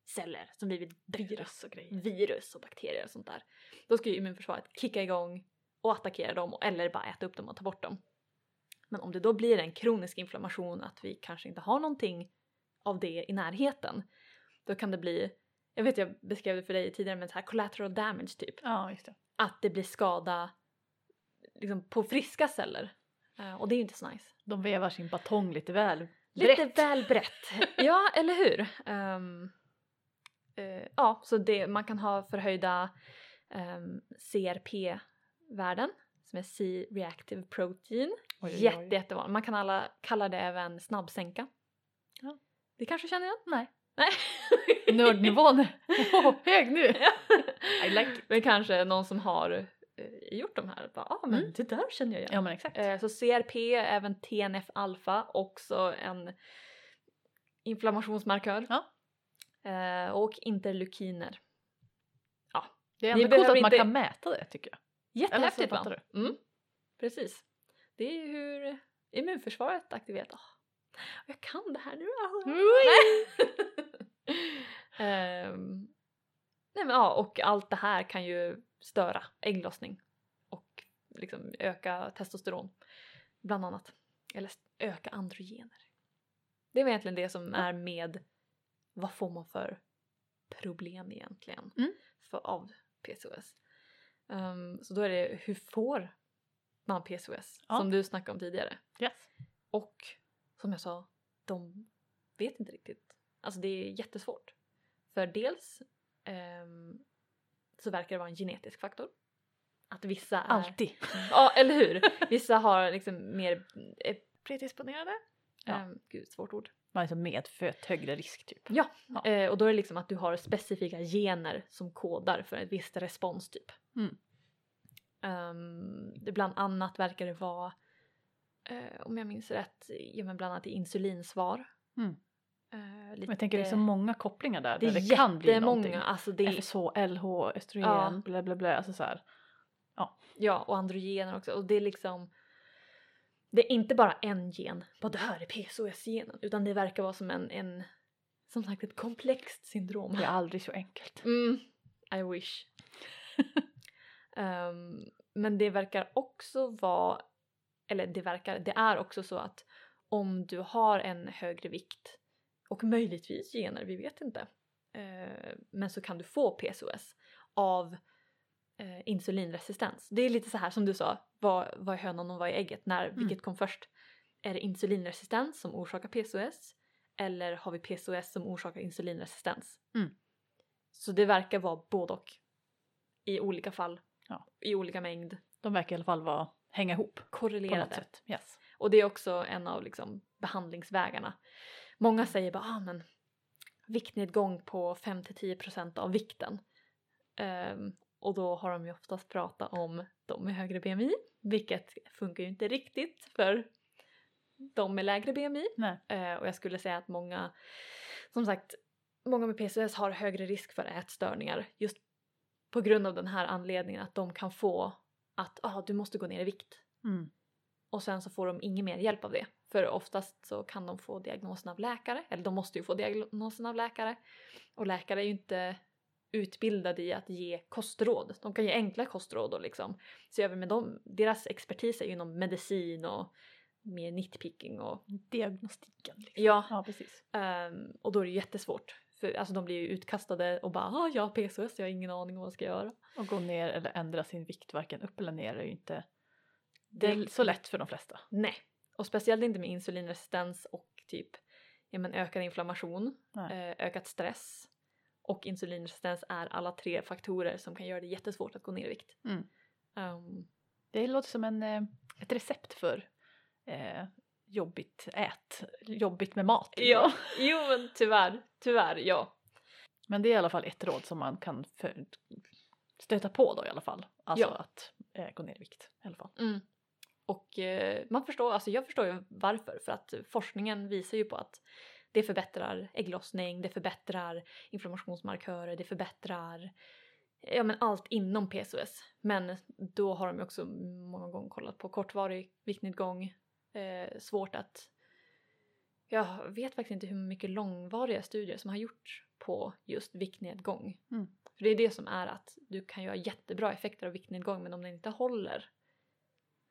celler som blivit Virus och grejer. virus och bakterier och sånt där. Då ska ju immunförsvaret kicka igång och attackera dem eller bara äta upp dem och ta bort dem. Men om det då blir en kronisk inflammation att vi kanske inte har någonting av det i närheten då kan det bli, jag vet jag beskrev det för dig tidigare men så här collateral damage typ. Ja just det. Att det blir skada liksom, på friska celler. Eh, och det är ju inte så nice. De vevar sin batong lite väl Lite brett. väl brett. ja, eller hur? Ehm, eh, ja, så det, man kan ha förhöjda um, CRP-värden som är C-reactive protein. Oj, oj, oj. Jätte, jättevanligt. Man kan alla kalla det även snabbsänka. Ja. Det kanske känner igen? Nej. Nej. Nördnivån är oh, hög nu. I like it. Men kanske någon som har gjort de här. Ja, ah, men Mm. det där känner jag igen. Ja men exakt. Eh, så CRP, även TNF-alfa, också en inflammationsmarkör. Ja. Eh, och interleukiner. det är ändå coolt att man inte- kan mäta det tycker jag. Jättehäftigt va? Mm. Precis. Det är ju hur immunförsvaret aktiveras. Oh, jag kan det här nu. Ehm, nej men ja, och allt det här kan ju störa ägglossning och liksom öka testosteron bland annat. Eller öka androgener. Det är egentligen det som är med vad får man för problem egentligen Mm. för, av PCOS. Ehm, så då är det hur får man PCOS Ja. som du snackade om tidigare. Yes. Och som jag sa, de vet inte riktigt. Alltså det är jättesvårt. För dels ehm, så verkar det vara en genetisk faktor. Att vissa är... Alltid. Ja, eller hur? Vissa har liksom mer är predisponerade. Ja. Ehm, gud, svårt ord. Man är så medfött högre risk typ. Ja, Ja. Eh, och då är det liksom att du har specifika gener som kodar för ett visst responstyp. Mm. Ehm, det bland annat verkar det vara, eh, om jag minns rätt, ja, men bland annat i insulinsvar. Mm. Eh, Men lite, jag tänker det är så många kopplingar där. det är där det kan bli någonting. alltså det är, FSH, LH, östrogen, Ja. bla bla bla. Alltså så här. ja och androgener också och det är liksom det är inte bara en gen, bara det här är PCOS-genen, utan det verkar vara som en, en som sagt ett komplext syndrom. Det är aldrig så enkelt. Mm, I wish. Ehm, men det verkar också vara, eller det verkar, det är också så att om du har en högre vikt och möjligtvis gener, vi vet inte, eh, men så kan du få PCOS av eh, insulinresistens. Det är lite så här som du sa, vad, vad är hönan och vad är ägget? När, Mm. Vilket kom först? Är det insulinresistens som orsakar PCOS? Eller har vi PCOS som orsakar insulinresistens? Mm. Så det verkar vara både och. I olika fall. Ja. I olika mängd. De verkar i alla fall vara, hänga ihop Korrelerade. sätt. Yes. Och det är också en av liksom behandlingsvägarna. Många säger bara ah, men viktnedgång på 5-10% av vikten. Ehm, och då har de ju oftast pratat om de med högre BMI, vilket funkar ju inte riktigt för de med lägre BMI. Nej. Eh, och jag skulle säga att många, som sagt, många med PCOS har högre risk för ätstörningar just på grund av den här anledningen att de kan få att ah, du måste gå ner i vikt Mm. och sen så får de ingen mer hjälp av det. För oftast så kan de få diagnosen av läkare, eller de måste ju få diagnosen av läkare. Och läkare är ju inte utbildade i att ge kostråd. De kan ge enkla kostråd och liksom se över med dem. Deras expertis är ju inom medicin och mer nitpicking och Diagnostiken. Liksom. ja, Ja, precis. ehm, och då är det jättesvårt. För alltså de blir ju utkastade och bara ah, jag har PCOS, jag har ingen aning om vad jag ska göra. Och gå ner eller ändra sin vikt varken upp eller ner är ju inte det är så lätt för de flesta. Nej, och speciellt inte med insulinresistens och typ ja, men ökad inflammation, eh, ökat stress och insulinresistens är alla tre faktorer som kan göra det jättesvårt att gå ner i vikt. Mm. Ehm, Det låter som en, eh, ett recept för eh, jobbigt ät, jobbigt med mat. liksom. ja, jo men tyvärr, tyvärr ja. Men det är i alla fall ett råd som man kan för, stöta på då i alla fall. Alltså Ja. att eh, gå ner i vikt i alla fall. Mm. Och eh, man förstår, alltså jag förstår ju varför, för att forskningen visar ju på att det förbättrar ägglossning, det förbättrar inflammationsmarkörer, det förbättrar ja, men allt inom PCOS. Men då har de ju också många gånger kollat på kortvarig viktnedgång, eh, svårt att... Jag vet faktiskt inte hur mycket långvariga studier som har gjorts på just viktnedgång. Mm. För det är det som är att du kan ju ha jättebra effekter av viktnedgång men om den inte håller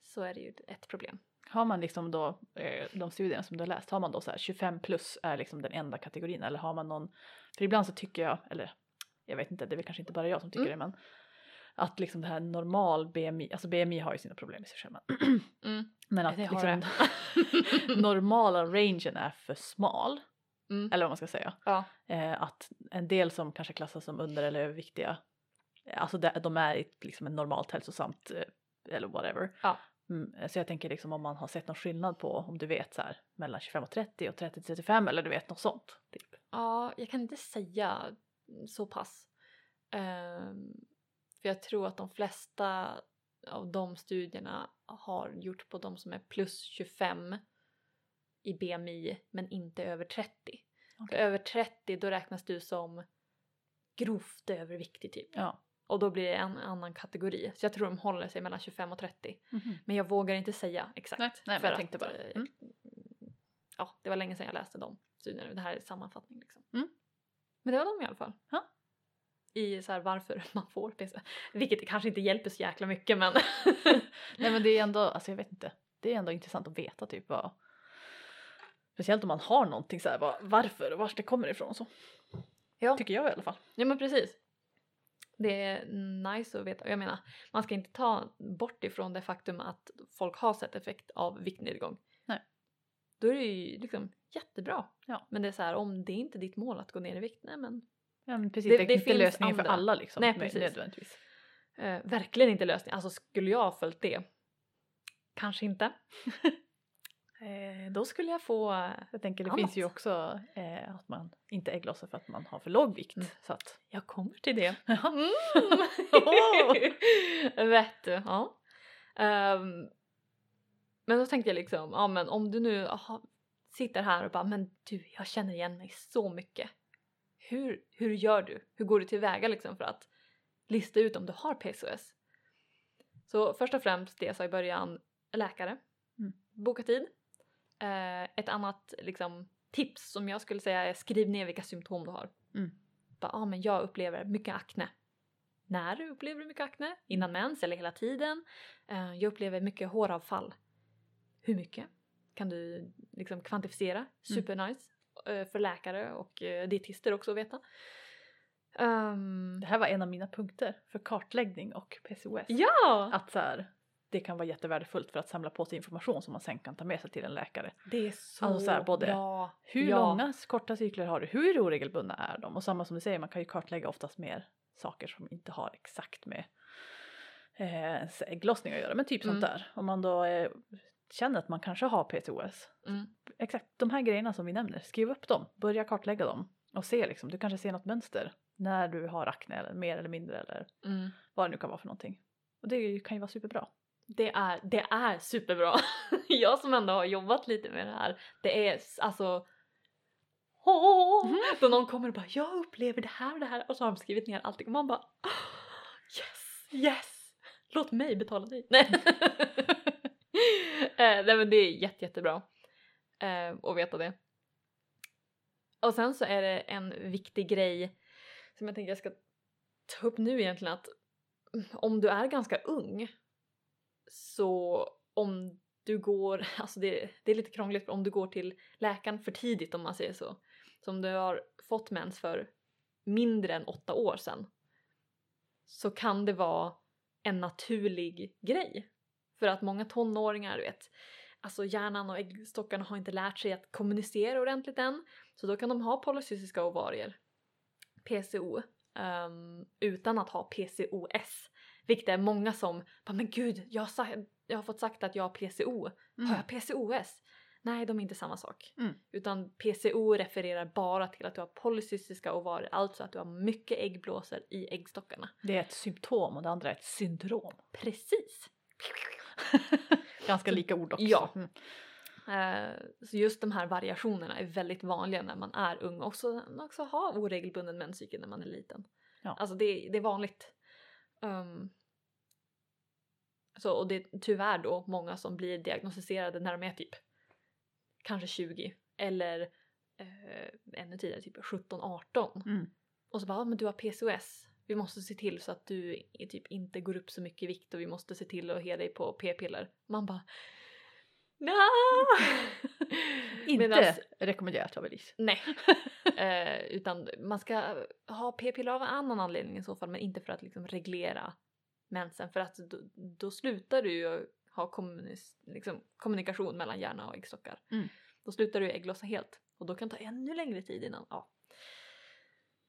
så är det ju ett problem. Har man liksom då eh, de studierna som du har läst, har man då så här 25 plus är liksom den enda kategorin eller har man någon, för ibland så tycker jag, eller jag vet inte, det är väl kanske inte bara jag som tycker Mm. det men att liksom det här normal BMI, alltså BMI har ju sina problem i sig själv men, Mm. men att liksom normala rangen är för smal, Mm. eller vad man ska säga. Ja. Eh, att en del som kanske klassas som under eller överviktiga, alltså de, de är i liksom ett normalt hälsosamt eh, eller whatever. Ja. Mm, så jag tänker liksom om man har sett någon skillnad på om du vet så här mellan 25 och 30 och 30 till 35 eller du vet något sånt. Typ. ja, jag kan inte säga så pass. Ehm, för jag tror att de flesta av de studierna har gjort på de som är plus 25 i BMI men inte över 30. För Okej. över 30 då räknas du som grovt överviktig typ. Ja. Och då blir det en annan kategori. Så jag tror de håller sig mellan 25 och 30. Men jag vågar inte säga exakt. Nej, nej, för jag tänkte att, bara. eh, Mm. Ja, det var länge sedan jag läste de studierna. Det här är sammanfattning liksom. Mm. Men det var de i alla fall. Ja. I så här varför man får PC. Vilket kanske inte hjälper så jäkla mycket men. Nej men det är ändå, alltså jag vet inte, det är ändå intressant att veta typ vad Speciellt om man har någonting så här, vad, varför och vars det kommer ifrån så. Ja. Tycker jag i alla fall. ja men precis. Det är nice att veta. Jag menar, man ska inte ta bort ifrån det faktum att folk har sett effekt av viktnedgång. Nej. Då är det ju liksom jättebra. Ja. Men det är så här, om det är inte ditt mål att gå ner i vikt, nej men Ja men precis, Det- det, det är inte lösningen för andra. alla liksom. Nej, precis. Nödvändigtvis. Eh, verkligen inte lösning. Alltså skulle jag ha följt det? Kanske inte. eh, då skulle jag få... Jag tänker det Annat. finns ju också eh, att man inte ägglossar för att man har för låg vikt. Mm. Så att, Jag kommer till det. Mm. Vet du, ja. Ehm, men då tänkte jag liksom, ja men om du nu aha, sitter här och bara, men du jag känner igen mig så mycket. Hur, hur gör du? Hur går du tillväga liksom för att lista ut om du har PCOS? Så först och främst det jag sa i början, läkare. Mm. Boka tid. Eh, ett annat liksom, tips som jag skulle säga är skriv ner vilka symptom du har. Mm. Bara, ah, men jag upplever mycket akne. När upplever du mycket akne? Innan mens eller hela tiden? Eh, jag upplever mycket håravfall. Hur mycket? Kan du liksom kvantifiera? Supernice eh, för läkare och eh, dietister också att veta. Ehm, det här var en av mina punkter för kartläggning och PCOS. ja! Att så här, det kan vara jättevärdefullt för att samla på sig information som man sen kan ta med sig till en läkare. Det är så Alltså så här, både bra. Hur Ja. långa korta cykler har du? Hur oregelbundna är de? Och samma som du säger, man kan ju kartlägga oftast mer saker som inte har exakt med eh, ägglossning att göra. Men typ sånt Mm. där. Om man då eh, känner att man kanske har PCOS. Mm. Exakt de här grejerna som vi nämner, skriv upp dem. Börja kartlägga dem. Och se liksom, du kanske ser något mönster när du har akne eller mer eller mindre eller Mm. vad det nu kan vara för någonting. Och det kan ju vara superbra. Det är, det är superbra. Jag som ändå har jobbat lite med det här, det är alltså! Mhm. Då någon kommer och bara jag upplever det här och det här och så har de skrivit ner allting och man bara "Ah, yes, yes! Låt mig betala dig. Nej. eh, nej men det är jätte, jättebra eh, att veta det. Och sen så är det en viktig grej som jag tänkte jag ska ta upp nu egentligen att om du är ganska ung så om du går, alltså det, det är lite krångligt om du går till läkaren för tidigt om man säger så. Så om du har fått mens för mindre än åtta år sedan så kan det vara en naturlig grej. För att många tonåringar, du vet, alltså hjärnan och äggstockarna har inte lärt sig att kommunicera ordentligt än. Så då kan de ha polycystiska ovarier, PCO, um, ehm, utan att ha PCOS. Vilket är många som bara men gud, jag har, sagt, jag har fått sagt att jag har PCO. Har jag PCOS? Nej, de är inte samma sak. Mm. Utan PCO refererar bara till att du har polycystiska ovarier, alltså att du har mycket äggblåsor i äggstockarna. Det är ett symptom och det andra är ett syndrom. Precis! Ganska lika ord också. Ja. Mm. Eh, så just de här variationerna är väldigt vanliga när man är ung och också, också ha oregelbunden menscykel när man är liten. Ja. Alltså det, det är vanligt. Um, så, och det är tyvärr då många som blir diagnostiserade när de är typ kanske 20 eller eh, ännu tidigare, typ 17-18. Mm. Och så bara, "Ja, men du har PCOS. Vi måste se till så att du typ inte går upp så mycket i vikt och vi måste se till att ha dig på p-piller. Man bara Nja! Inte Medans- rekommenderat av Elise. Nej. eh, utan man ska ha p-piller av en annan anledning i så fall men inte för att liksom reglera mensen för att då, då slutar du ju ha kommunis- liksom, kommunikation mellan hjärna och äggstockar. Mm. Då slutar du ägglossa helt och då kan det ta ännu längre tid innan. Ja.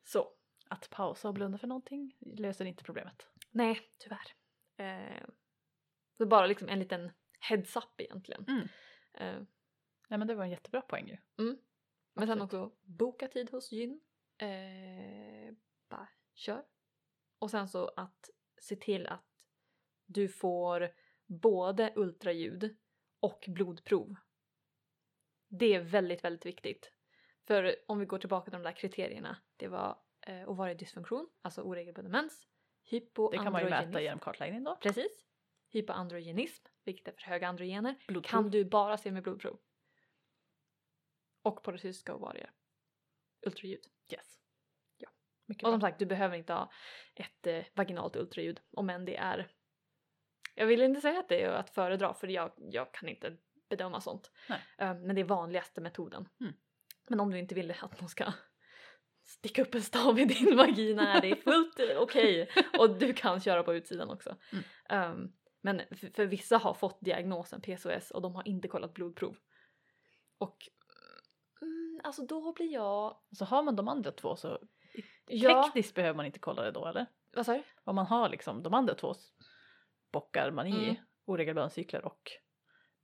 Så. Att pausa och blunda för någonting löser inte problemet. Nej, tyvärr. Eh, det är bara liksom en liten heads up egentligen. Mm. Eh, Nej men det var en jättebra poäng ju. men sen Absolut. också boka tid hos gyn. Eh, bara kör. Och sen så att se till att du får både ultraljud och blodprov. Det är väldigt, väldigt viktigt. För om vi går tillbaka till de där kriterierna. Det var eh, ovariedysfunktion, alltså oregelbunden mens. Det kan man ju mäta Hypoandrogenism. genom kartläggning då. Precis. Hypoandrogenism, vilket är för höga androgener, Blodprov. kan du bara se med blodprov. Och polycystiska ovarier. Ultraljud. Yes. Ja. Mycket Och som bra. sagt, du behöver inte ha ett eh, vaginalt ultraljud om än det är... Jag vill inte säga att det är att föredra för jag, jag kan inte bedöma sånt. Eh, men det är vanligaste metoden. Mm. Men om du inte vill att någon ska sticka upp en stav i din vagina är det fullt okej. Och du kan köra på utsidan också. Mm. Um, men för, för vissa har fått diagnosen PCOS och de har inte kollat blodprov. Och mm, alltså då blir jag... Så har man de andra två så Ja, tekniskt behöver man inte kolla det då eller? vad sa du? Om man har liksom de andra två bockar man i Mm. oregelbundna cykler och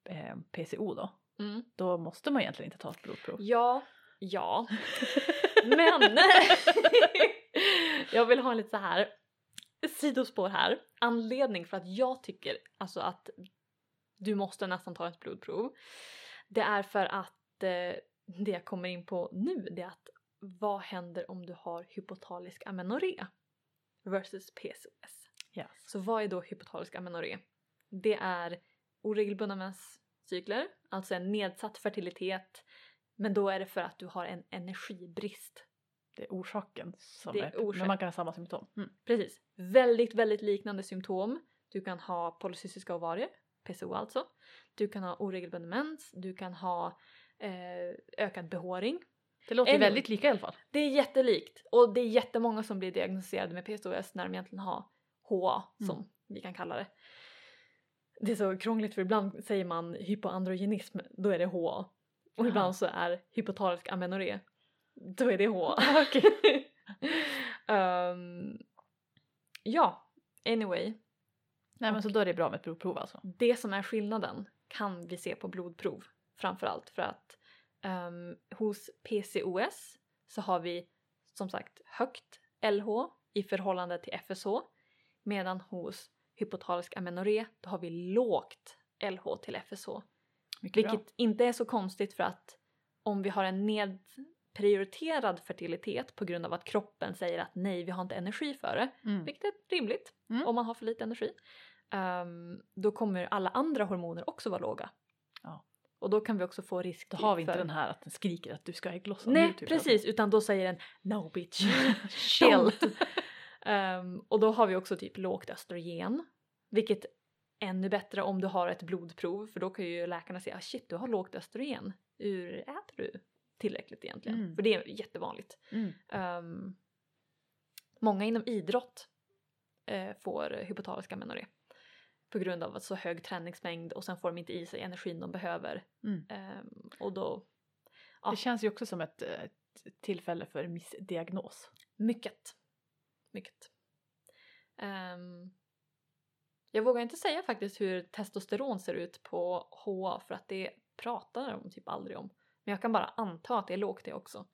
eh, PCO då. Mm. Då måste man egentligen inte ta ett blodprov. Ja, ja. Men jag vill ha en lite så här sidospår här. Anledning för att jag tycker alltså att du måste nästan ta ett blodprov. Det är för att eh, det jag kommer in på nu det är att vad händer om du har hypotalisk amenorré versus PCOS? Yes. Så vad är då hypotalisk amenorré? Det är oregelbundna menscykler, alltså en nedsatt fertilitet, men då är det för att du har en energibrist. Det är orsaken som Det är är, orsak- men man kan ha samma symptom. Mm. Precis. Väldigt, väldigt liknande symptom. Du kan ha polycystiska ovarier, PCO alltså. Du kan ha oregelbunden mens, du kan ha eh, ökad behåring. Det låter Anyway. väldigt lika i alla fall. Det är jättelikt och det är jättemånga som blir diagnostiserade med PCOS när de egentligen har HA som Mm. vi kan kalla det. Det är så krångligt för ibland säger man hypoandrogenism, då är det HA. Och Aha. ibland så är hypotalisk amenorré, då är det HA. Ehm, ja, anyway. Nej men så då är det bra med ett blodprov alltså. Det som är skillnaden kan vi se på blodprov framförallt för att ehm, hos PCOS så har vi som sagt högt LH i förhållande till FSH medan hos hypotalisk amenorré då har vi lågt LH till FSH. Mycket Vilket inte är så konstigt för att om vi har en nedprioriterad fertilitet på grund av att kroppen säger att nej, vi har inte energi för det. Mm. vilket är rimligt Mm. om man har för lite energi, ehm, då kommer alla andra hormoner också vara låga. Ja. Och då kan vi också få risk Då har vi inte för... den här att den skriker att du ska ägglossa Nej, nu. Typ. precis, utan då säger den no bitch. Chill. Ehm, och då har vi också typ lågt östrogen, vilket ännu bättre om du har ett blodprov för då kan ju läkarna säga ah, shit du har lågt östrogen, hur äter du tillräckligt egentligen? Mm. För det är jättevanligt. Mm. Ehm, många inom idrott eh, får hypotalisk amenorré på grund av så hög träningsmängd och sen får de inte i sig energin de behöver. Mm. Ehm, och då, Ja. Det känns ju också som ett, eh, ett tillfälle för missdiagnos. mycket. Mycket. Ehm, jag vågar inte säga faktiskt hur testosteron ser ut på HA för att det pratar de typ aldrig om. Men jag kan bara anta att det är lågt det också.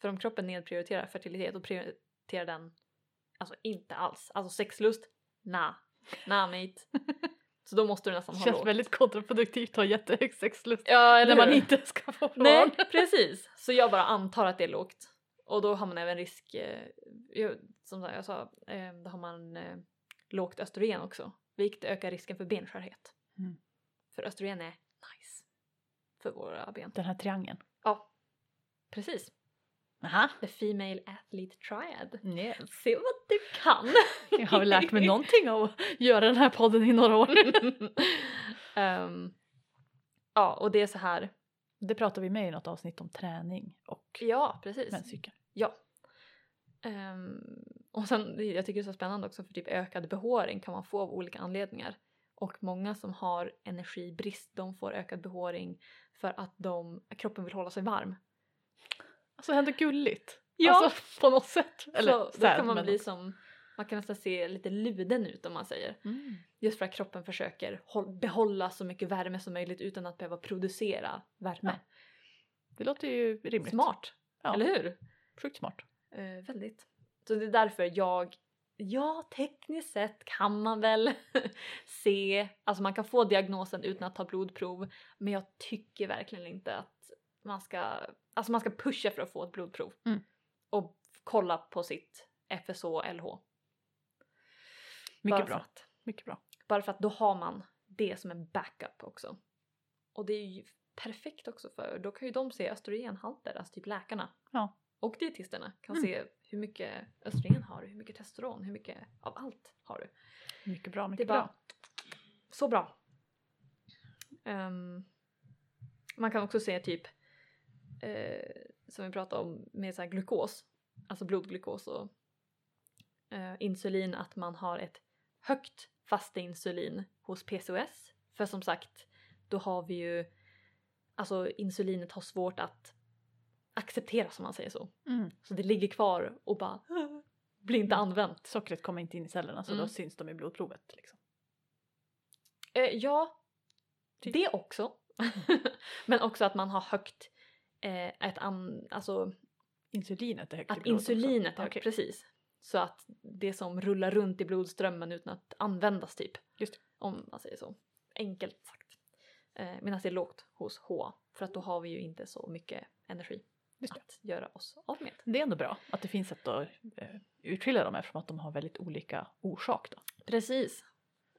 För om kroppen nedprioriterar fertilitet och prioriterar den alltså inte alls. Alltså sexlust? Nah. Nah mate. Så då måste du nästan Det ha känns lågt. väldigt kontraproduktivt att ha jättehög sexlust Ja, när man inte ska få barn. Nej, precis. Så jag bara antar att det är lågt. Och då har man även risk, eh, som jag sa, eh, då har man eh, lågt östrogen också. Vilket ökar risken för benskörhet. Mm. För östrogen är nice för våra ben. Den här triangeln. Ja, precis. Aha. The Female Athlete Triad. Yes. Se vad du kan! Jag har väl lärt mig någonting av att göra den här podden i några år. Ehm, ja, och det är så här. Det pratar vi med i något avsnitt om träning och Ja, precis. menscykeln. Ja. Ehm, och sen, jag tycker det är så spännande också för typ ökad behåring kan man få av olika anledningar. Och många som har energibrist de får ökad behåring för att de, kroppen vill hålla sig varm. Alltså ändå gulligt. Ja. Alltså på något sätt. Eller så då kan man bli som, man kan nästan se lite luden ut om man säger. Mm. Just för att kroppen försöker håll, behålla så mycket värme som möjligt utan att behöva producera värme. Det låter ju rimligt. Smart, Ja. eller hur? Sjukt smart. Eh, väldigt. Så det är därför jag, ja tekniskt sett kan man väl se, alltså man kan få diagnosen utan att ta blodprov men jag tycker verkligen inte att man ska, alltså man ska pusha för att få ett blodprov. Mm. Och kolla på sitt FSH LH. Mycket Bara bra. Att, Mycket bra. bara för att då har man det som en backup också. Och det är ju perfekt också för då kan ju de se östrogenhalter, alltså typ läkarna. Ja. Och dietisterna kan Mm. se hur mycket östrogen har du, hur mycket testosteron, hur mycket av allt har du. Mycket bra, Det är mycket bara bra. så bra. Ehm, man kan också se typ eh, som vi pratade om med så glukos, alltså blodglukos och eh, insulin, att man har ett högt fastinsulin hos PCOS. För som sagt, då har vi ju, alltså insulinet har svårt att acceptera som man säger så. Mm. Så det ligger kvar och bara blir inte använt. Sockret kommer inte in i cellerna så Mm. då syns de i blodprovet. Liksom. Eh, ja, Typ. det också. Men också att man har högt, eh, ett an, alltså Insulinet är högt i att också. insulinet är högt, Okej. precis. Så att det som rullar runt i blodströmmen utan att användas typ. Om man säger så. Enkelt sagt. Eh, Medan det är lågt hos H. För att då har vi ju inte så mycket energi. Att göra oss av med. Det är ändå bra att det finns sätt att eh, urskilja dem eftersom att de har väldigt olika orsak. Då. Precis.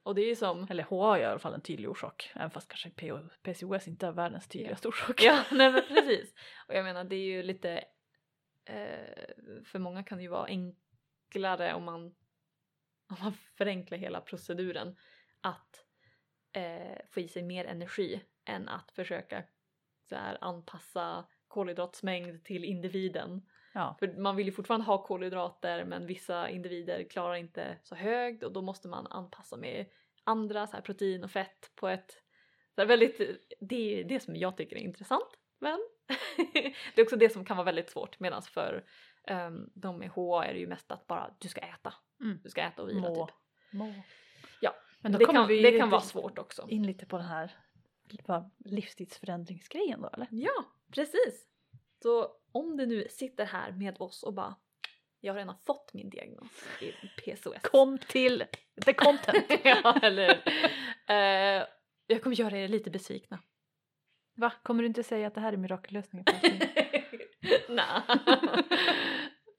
Och det är som Eller HA har i alla fall en tydlig orsak, även fast kanske PCOS inte är världens tydligaste orsak. Ja, nej men precis. Och jag menar det är ju lite, eh, för många kan det ju vara enklare om man, om man förenklar hela proceduren att eh, få i sig mer energi än att försöka så här, anpassa kolhydratsmängd till individen. Ja. För man vill ju fortfarande ha kolhydrater men vissa individer klarar inte så högt och då måste man anpassa med andra så här protein och fett på ett så här väldigt, det är det som jag tycker är intressant men det är också det som kan vara väldigt svårt medan för um, de med HA är det ju mest att bara du ska äta. Mm. Du ska äta och vila Må. typ. Må. Ja, Men då det, kan, vi det kan vara svårt också. in lite på den här vad, livsstilsförändringsgrejen då eller? Ja, precis. Så om du nu sitter här med oss och bara jag har redan fått min diagnos i PCOS. Kom till the content! ja, eller eh, Jag kommer göra er lite besvikna. Va? Kommer du inte säga att det här är mirakellösningen? Nej.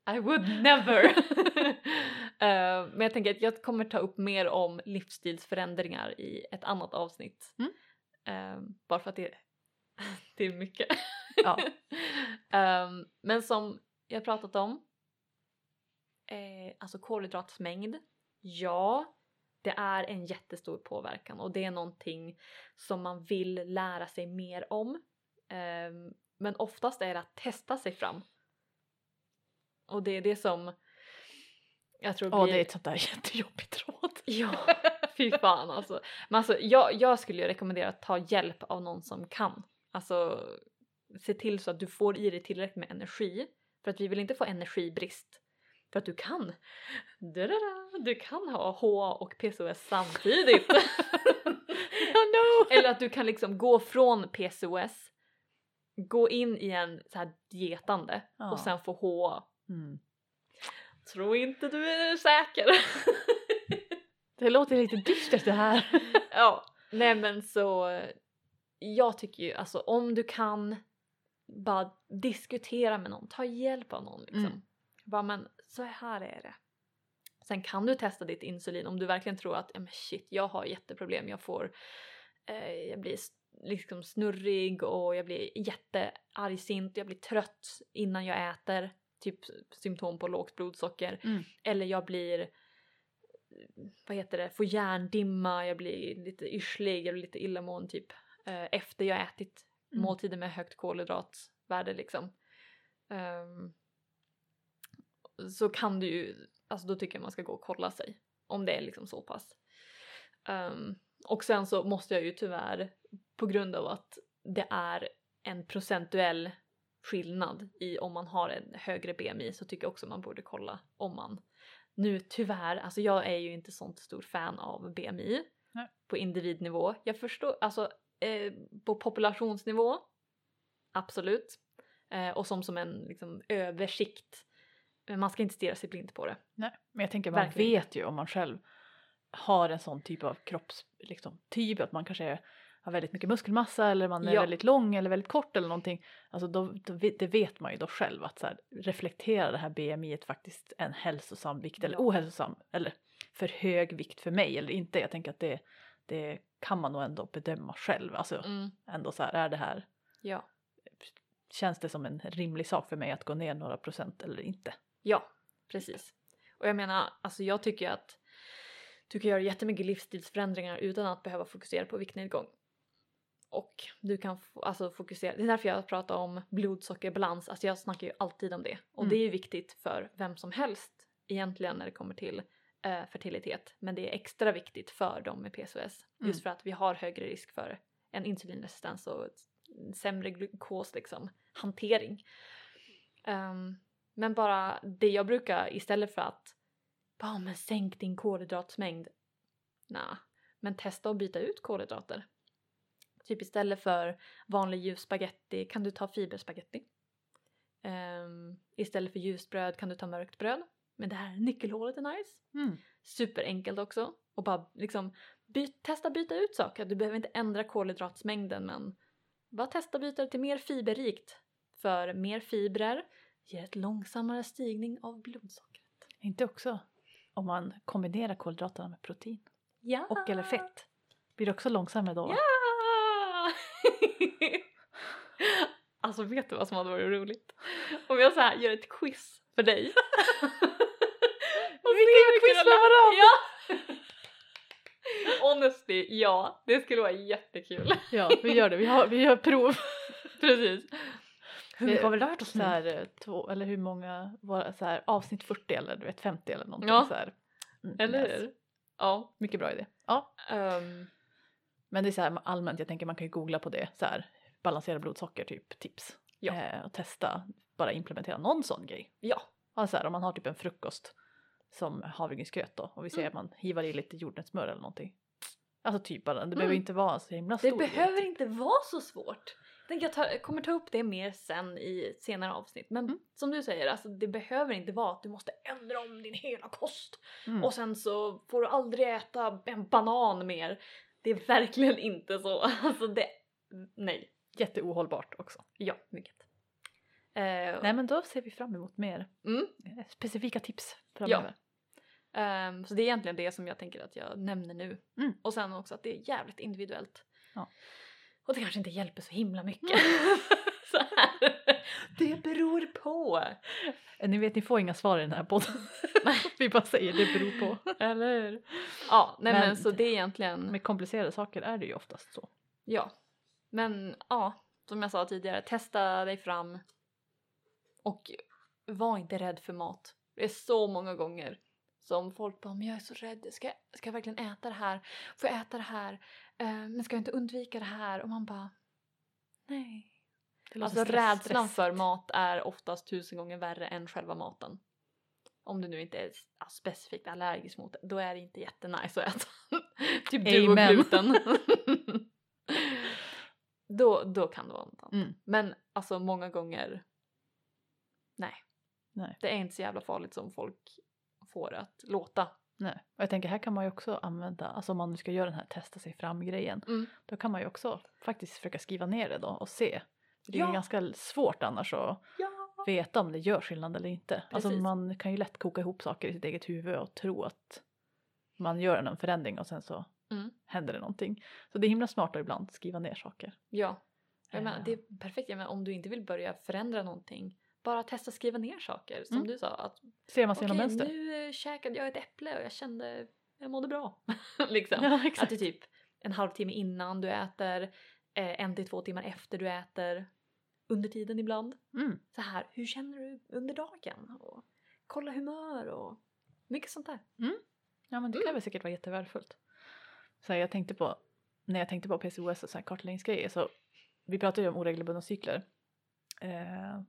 I would never. Eh, men jag tänker att jag kommer ta upp mer om livsstilsförändringar i ett annat avsnitt. Mm. Eh, bara för att det, det är mycket. Ja. Eh, men som jag pratat om eh, alltså kolhydratsmängd, ja, det är en jättestor påverkan och det är någonting som man vill lära sig mer om. Ehm, men oftast är det att testa sig fram. Och det är det som jag tror Ja, blir... det är ett sånt där jättejobbigt råd. Ja, fy fan alltså. Men alltså jag, jag skulle ju rekommendera att ta hjälp av någon som kan. Alltså se till så att du får i dig tillräckligt med energi. För att vi vill inte få energibrist. För att du kan. Du kan ha HA och PCOS samtidigt. No! Eller att du kan liksom gå från PCOS, gå in i en så här dietande Ja. och sen få HA. Mm. Tror inte du är säker. Det låter lite dystert det här. ja, nej men så jag tycker ju alltså om du kan bara diskutera med någon, ta hjälp av någon liksom. Mm. Bara men så här är det. Sen kan du testa ditt insulin om du verkligen tror att men shit jag har jätteproblem, jag får eh, jag blir liksom snurrig och jag blir jätteargsint, jag blir trött innan jag äter, typ symptom på lågt blodsocker. Mm. Eller jag blir vad heter det, får hjärndimma, jag blir lite yrslig, jag blir lite illamående typ eh, efter jag ätit Mm. måltider med högt kolhydratvärde liksom. Ehm, så kan du ju, alltså då tycker jag man ska gå och kolla sig om det är liksom så pass. Ehm, och sen så måste jag ju tyvärr på grund av att det är en procentuell skillnad i om man har en högre BMI så tycker jag också man borde kolla om man nu tyvärr, alltså jag är ju inte sånt stor fan av BMI Nej. på individnivå. Jag förstår, alltså eh, på populationsnivå, absolut. Eh, och som som en liksom, översikt. Men man ska inte stirra sig blind på det. Nej, men jag tänker man Verkligen vet ju om man själv har en sån typ av kropps, liksom, typ att man kanske är, har väldigt mycket muskelmassa eller man är Ja. väldigt lång eller väldigt kort eller någonting. Alltså då, då, det vet man ju då själv att så här, reflektera det här BMI faktiskt en hälsosam vikt eller ohälsosam eller för hög vikt för mig eller inte. Jag tänker att det, det kan man nog ändå bedöma själv. Alltså Mm, ändå så här, är det här, ja. känns det som en rimlig sak för mig att gå ner några procent eller inte? Ja, precis. Och jag menar, alltså jag tycker att du kan göra jättemycket livsstilsförändringar utan att behöva fokusera på viktnedgång. Och du kan alltså fokusera, det är därför jag pratar om blodsockerbalans, alltså jag snackar ju alltid om det. Och Mm. det är viktigt för vem som helst egentligen när det kommer till eh, fertilitet. Men det är extra viktigt för dem med PCOS. Just Mm. för att vi har högre risk för en insulinresistens och sämre glukos liksom, hantering. Ehm, men bara det jag brukar istället för att bara men sänk din kolhydratsmängd. Nah, men testa att byta ut kolhydrater. Typ istället för vanlig ljus spaghetti kan du ta fiberspaghetti. Ehm, istället för ljust bröd kan du ta mörkt bröd. Men det här nyckelhålet är nice. Mm. Superenkelt också. Och bara liksom byt, testa byta ut saker. Du behöver inte ändra kolhydratsmängden men bara testa byta till mer fiberrikt. För mer fibrer ger ett långsammare stigning av blodsockret. Inte också om man kombinerar kolhydraterna med protein Ja! och eller fett. Blir det också långsammare då? Ja! alltså vet du vad som hade varit roligt? Om jag så här gör ett quiz för dig. Och Vi kan göra quiz lär- varandra. Ja! Honestly, ja. Det skulle vara jättekul. Ja, vi gör det. Vi, har, vi gör prov. Precis. Hur mycket har vi lärt oss Så här, eh, två, eller hur många var så här, avsnitt 40 eller du vet 50 eller någonting Ja. så här. Mm, Eller hur? Ja. Mycket bra idé. Ja, ehm, men det är så här allmänt, jag tänker man kan ju googla på det så här balansera blodsocker typ tips. Ja. Eh, och testa, bara implementera någon sån grej. ja. Ja, så här, om man har typ en frukost som havregrynsgröt då och vi säger Mm. att man hivar i lite jordnötssmör eller någonting. Alltså typ bara, det behöver Mm. inte vara så himla Det stor grej, behöver typ. inte vara så svårt. Jag jag ta, kommer ta upp det mer sen i senare avsnitt. Men Mm. som du säger, alltså, det behöver inte vara att du måste ändra om din hela kost. Mm. Och sen så får du aldrig äta en banan mer. Det är verkligen inte så. Alltså det, nej. Jätteohållbart också. Ja, mycket. Eh, Nej men då ser vi fram emot mer Mm. specifika tips framöver. ehm, så det är egentligen det som jag tänker att jag nämner nu. Mm. Och sen också att det är jävligt individuellt. Ja. Och det kanske inte hjälper så himla mycket. så här. Det beror på. Eh, Ni vet, ni får inga svar i den här podden. Vi bara säger det beror på. Eller hur? Ja, nej men, Men- så det är egentligen, Med komplicerade saker är det ju oftast så. ja. Men ja, som jag sa tidigare, testa dig fram. Och var inte rädd för mat. Det är så många gånger som folk bara, men jag är så rädd, ska, ska jag verkligen äta det här? Får jag äta det här? Eh, men ska jag inte undvika det här? Och man bara, nej. Alltså rädslan stress. för mat är oftast tusen gånger värre än själva maten. Om du nu inte är specifikt allergisk mot det, då är det inte jättenice att äta. typ du och gluten. då, då kan det vara något annat. Mm. Men alltså många gånger, nej. Nej. Det är inte så jävla farligt som folk får att låta. Nej. Och jag tänker här kan man ju också använda, alltså om man nu ska göra den här testa sig fram grejen. Mm. Då kan man ju också faktiskt försöka skriva ner det då och se. Det är Ja. ju ganska svårt annars att Ja. veta om det gör skillnad eller inte. Alltså man kan ju lätt koka ihop saker i sitt eget huvud och tro att man gör en förändring och sen så Mm. händer det någonting. Så det är himla smart att ibland skriva ner saker. Ja. Jag menar, Eh. det är perfekt. Jag menar, om du inte vill börja förändra någonting, bara testa skriva ner saker. Som Mm. du sa, att Ser man sina okej mönster. nu eh, käkade jag ett äpple och jag kände, jag mådde bra. liksom. Ja Att är typ en halvtimme innan du äter, eh, en till två timmar efter du äter, under tiden ibland. Mm. Så här, hur känner du under dagen? Och kolla humör och mycket sånt där. Ja men det Mm. kan väl säkert vara jättevärdefullt. Så här, jag tänkte på, när jag tänkte på PCOS och så här kartläggningsgrejer så vi pratade ju om oregelbundna cykler eh,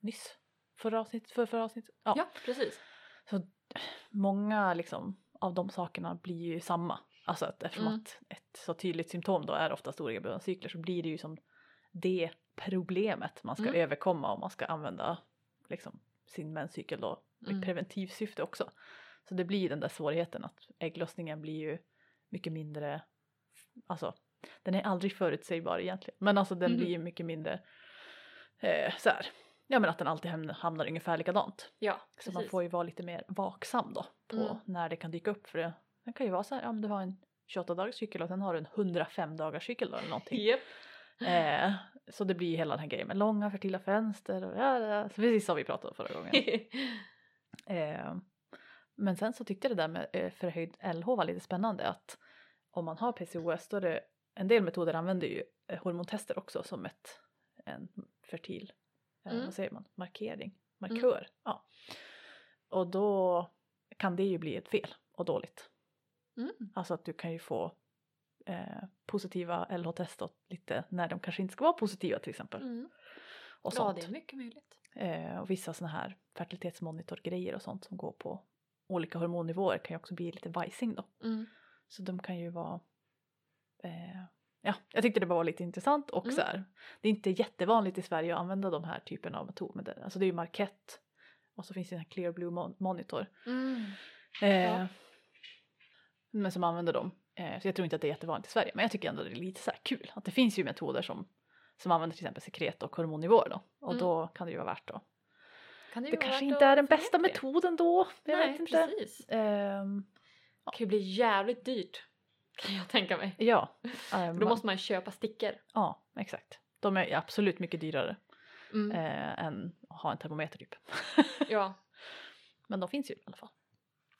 nyss. Förra avsnitt, för förra avsnitt. Ja. Ja, precis. Så många liksom av de sakerna blir ju samma. Alltså att eftersom Mm. att ett så tydligt symptom då är oftast oregelbundna cykler så blir det ju som det problemet man ska Mm. överkomma om man ska använda liksom sin menscykel då i Mm. preventivsyfte också. Så det blir den där svårigheten att ägglossningen blir ju mycket mindre, alltså den är aldrig förutsägbar egentligen, men alltså den Mhm. blir ju mycket mindre eh, så här, ja men att den alltid hamnar, hamnar ungefär likadant. Ja, Så precis. man får ju vara lite mer vaksam då på Mm. när det kan dyka upp för det. Det kan ju vara så här, ja men du har en 28 dagars cykel och sen har du en 105 dagars cykel då eller någonting. Japp. Eh, så det blir hela den här grejen med långa fertila fönster och ja, ja, så precis som vi pratade om förra gången. Eh, men sen så tyckte jag det där med eh, förhöjd LH var lite spännande att om man har PCOS då är det en del metoder använder ju eh, hormontester också som ett en fertil, eh, Mm. vad säger man, markering, markör. Ja. Och då kan det ju bli ett fel och dåligt. Mm. Alltså att du kan ju få eh, positiva LH-test lite när de kanske inte ska vara positiva till exempel. Mm. Och Ja, sånt. det är mycket möjligt. Eh, och vissa sådana här fertilitetsmonitorgrejer och sånt som går på olika hormonnivåer kan ju också bli lite vajsing då. Mm. Så de kan ju vara eh, Ja, jag tyckte det bara var lite intressant och Mm. så här, det är inte jättevanligt i Sverige att använda de här typen av metoder. Alltså det är ju Marquette och så finns det den här Clear Blue Mon- Monitor. Mm. Eh, Ja. Men som använder dem. Eh, så jag tror inte att det är jättevanligt i Sverige men jag tycker ändå det är lite så här kul att det finns ju metoder som, som använder till exempel sekret och hormonnivåer då. Och Mm. då kan det ju vara värt att Kan det vara kanske inte är den bästa det. metoden då. Jag Nej, vet inte. precis. Ehm, Det kan ju bli jävligt dyrt. Kan jag tänka mig. ja. Ehm, då måste man ju köpa stickor. Ja, exakt. De är absolut mycket dyrare Mm. eh, än att ha en termometer typ. Ja. Men de finns ju i alla fall.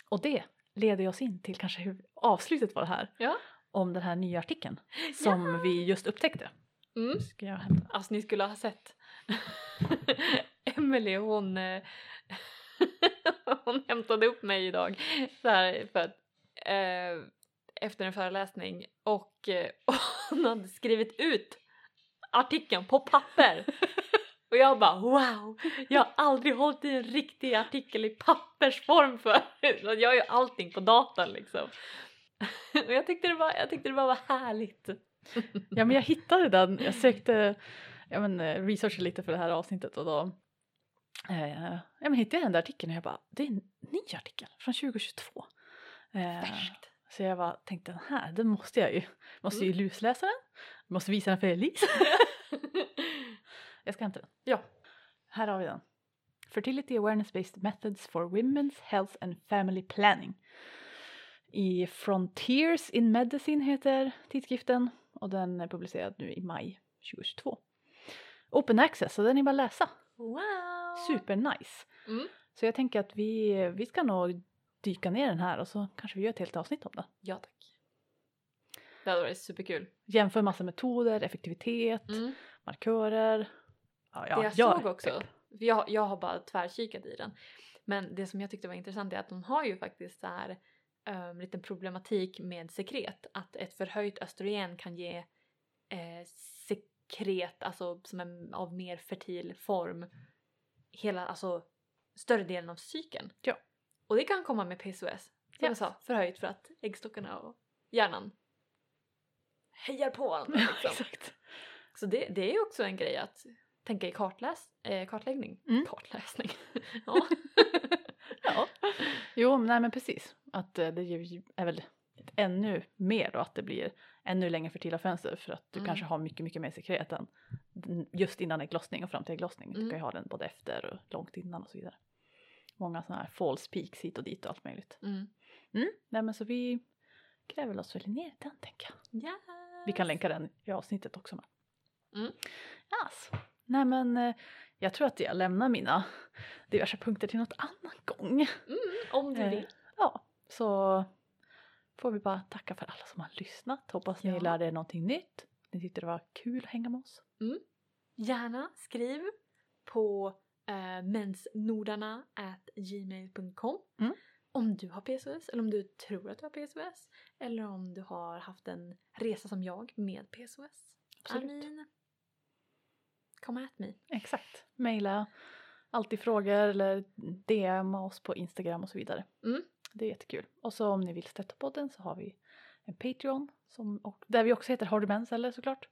Och det leder oss in till kanske hur avslutet var här. Ja. Om den här nya artikeln som vi just upptäckte. Mm. Ska jag hämta. Alltså ni skulle ha sett. Emelie hon, eh, hon hämtade upp mig idag så här, för att, eh, efter en föreläsning och, eh, hon hade skrivit ut artikeln på papper. Och jag bara wow, jag har aldrig hållit i en riktig artikel i pappersform förut. Jag gör ju allting på datorn liksom. Och jag tyckte det var, jag tyckte det bara var härligt. Ja men jag hittade den. Jag sökte, ja men eh, researchade lite för det här avsnittet och då eh, ja, men hittade jag den där artikeln och jag bara det är en ny artikel från 2022. Eh, Färskt. Så jag bara tänkte den här, den måste jag ju, måste ju Mm. lusläsa den. Måste visa den för Elise. jag ska hämta den. Ja. Här har vi den. Fertility Awareness Based Methods for Women's Health and Family Planning. I Frontiers in Medicine heter tidskriften och den är publicerad nu i maj 2022. open access så den är bara att läsa. Wow! Super nice. Mm. Så jag tänker att vi, vi ska nog dyka ner den här och så kanske vi gör ett helt avsnitt om det. Ja tack. Det hade varit superkul. Jämför massa metoder, effektivitet, Mm. markörer. Ja, ja, det jag såg också, för jag, jag har bara tvärkikat i den, men det som jag tyckte var intressant är att de har ju faktiskt så här um, liten problematik med sekret. Att ett förhöjt östrogen kan ge eh, sekret, alltså som en av mer fertil form, hela, alltså större delen av cykeln. Ja. Och det kan komma med PCOS. Som Ja. jag sa, förhöjt för att äggstockarna och hjärnan hejar på varandra. Ja, Liksom. exakt. Så det, det är ju också en grej att tänka i kartläs, eh, kartläggning. Mm. Kartläsning. ja. Ja. Jo, nej men precis. Att eh, det är väl ännu mer då att det blir ännu längre fertila fönster för att du Mm. kanske har mycket, mycket mer sekret än just innan ägglossning och fram till ägglossning. Du Mm. kan ju ha den både efter och långt innan och så vidare. Många sådana här false peaks hit och dit och allt möjligt. Mm. Mm. Nej men så vi gräver oss väl ner den tänker jag. Yes. Vi kan länka den i avsnittet också med. Mm. Yes. Nej men eh, jag tror att jag lämnar mina diverse punkter till något annan gång. Mm, om du Eh, vill. Ja, så får vi bara tacka för alla som har lyssnat. Hoppas ni Ja. lärde er någonting nytt. Ni tyckte det var kul att hänga med oss. Gärna skriv på eh, mensnordarna@gmail.com Mm. om du har PCOS eller om du tror att du har PCOS eller om du har haft en resa som jag med PCOS. Absolut. Mean, come at me. Exakt. Maila alltid frågor eller DM oss på Instagram och så vidare. Mm. Det är jättekul. Och så om ni vill stötta podden så har vi en Patreon som, och, där vi också heter Har du mens eller såklart.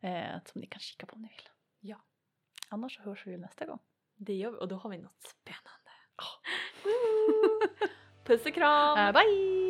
Eh, som ni kan kika på om ni vill. Ja. Annars så hörs vi nästa gång. Det gör vi och då har vi något spännande. Puss och kram! Eh, bye!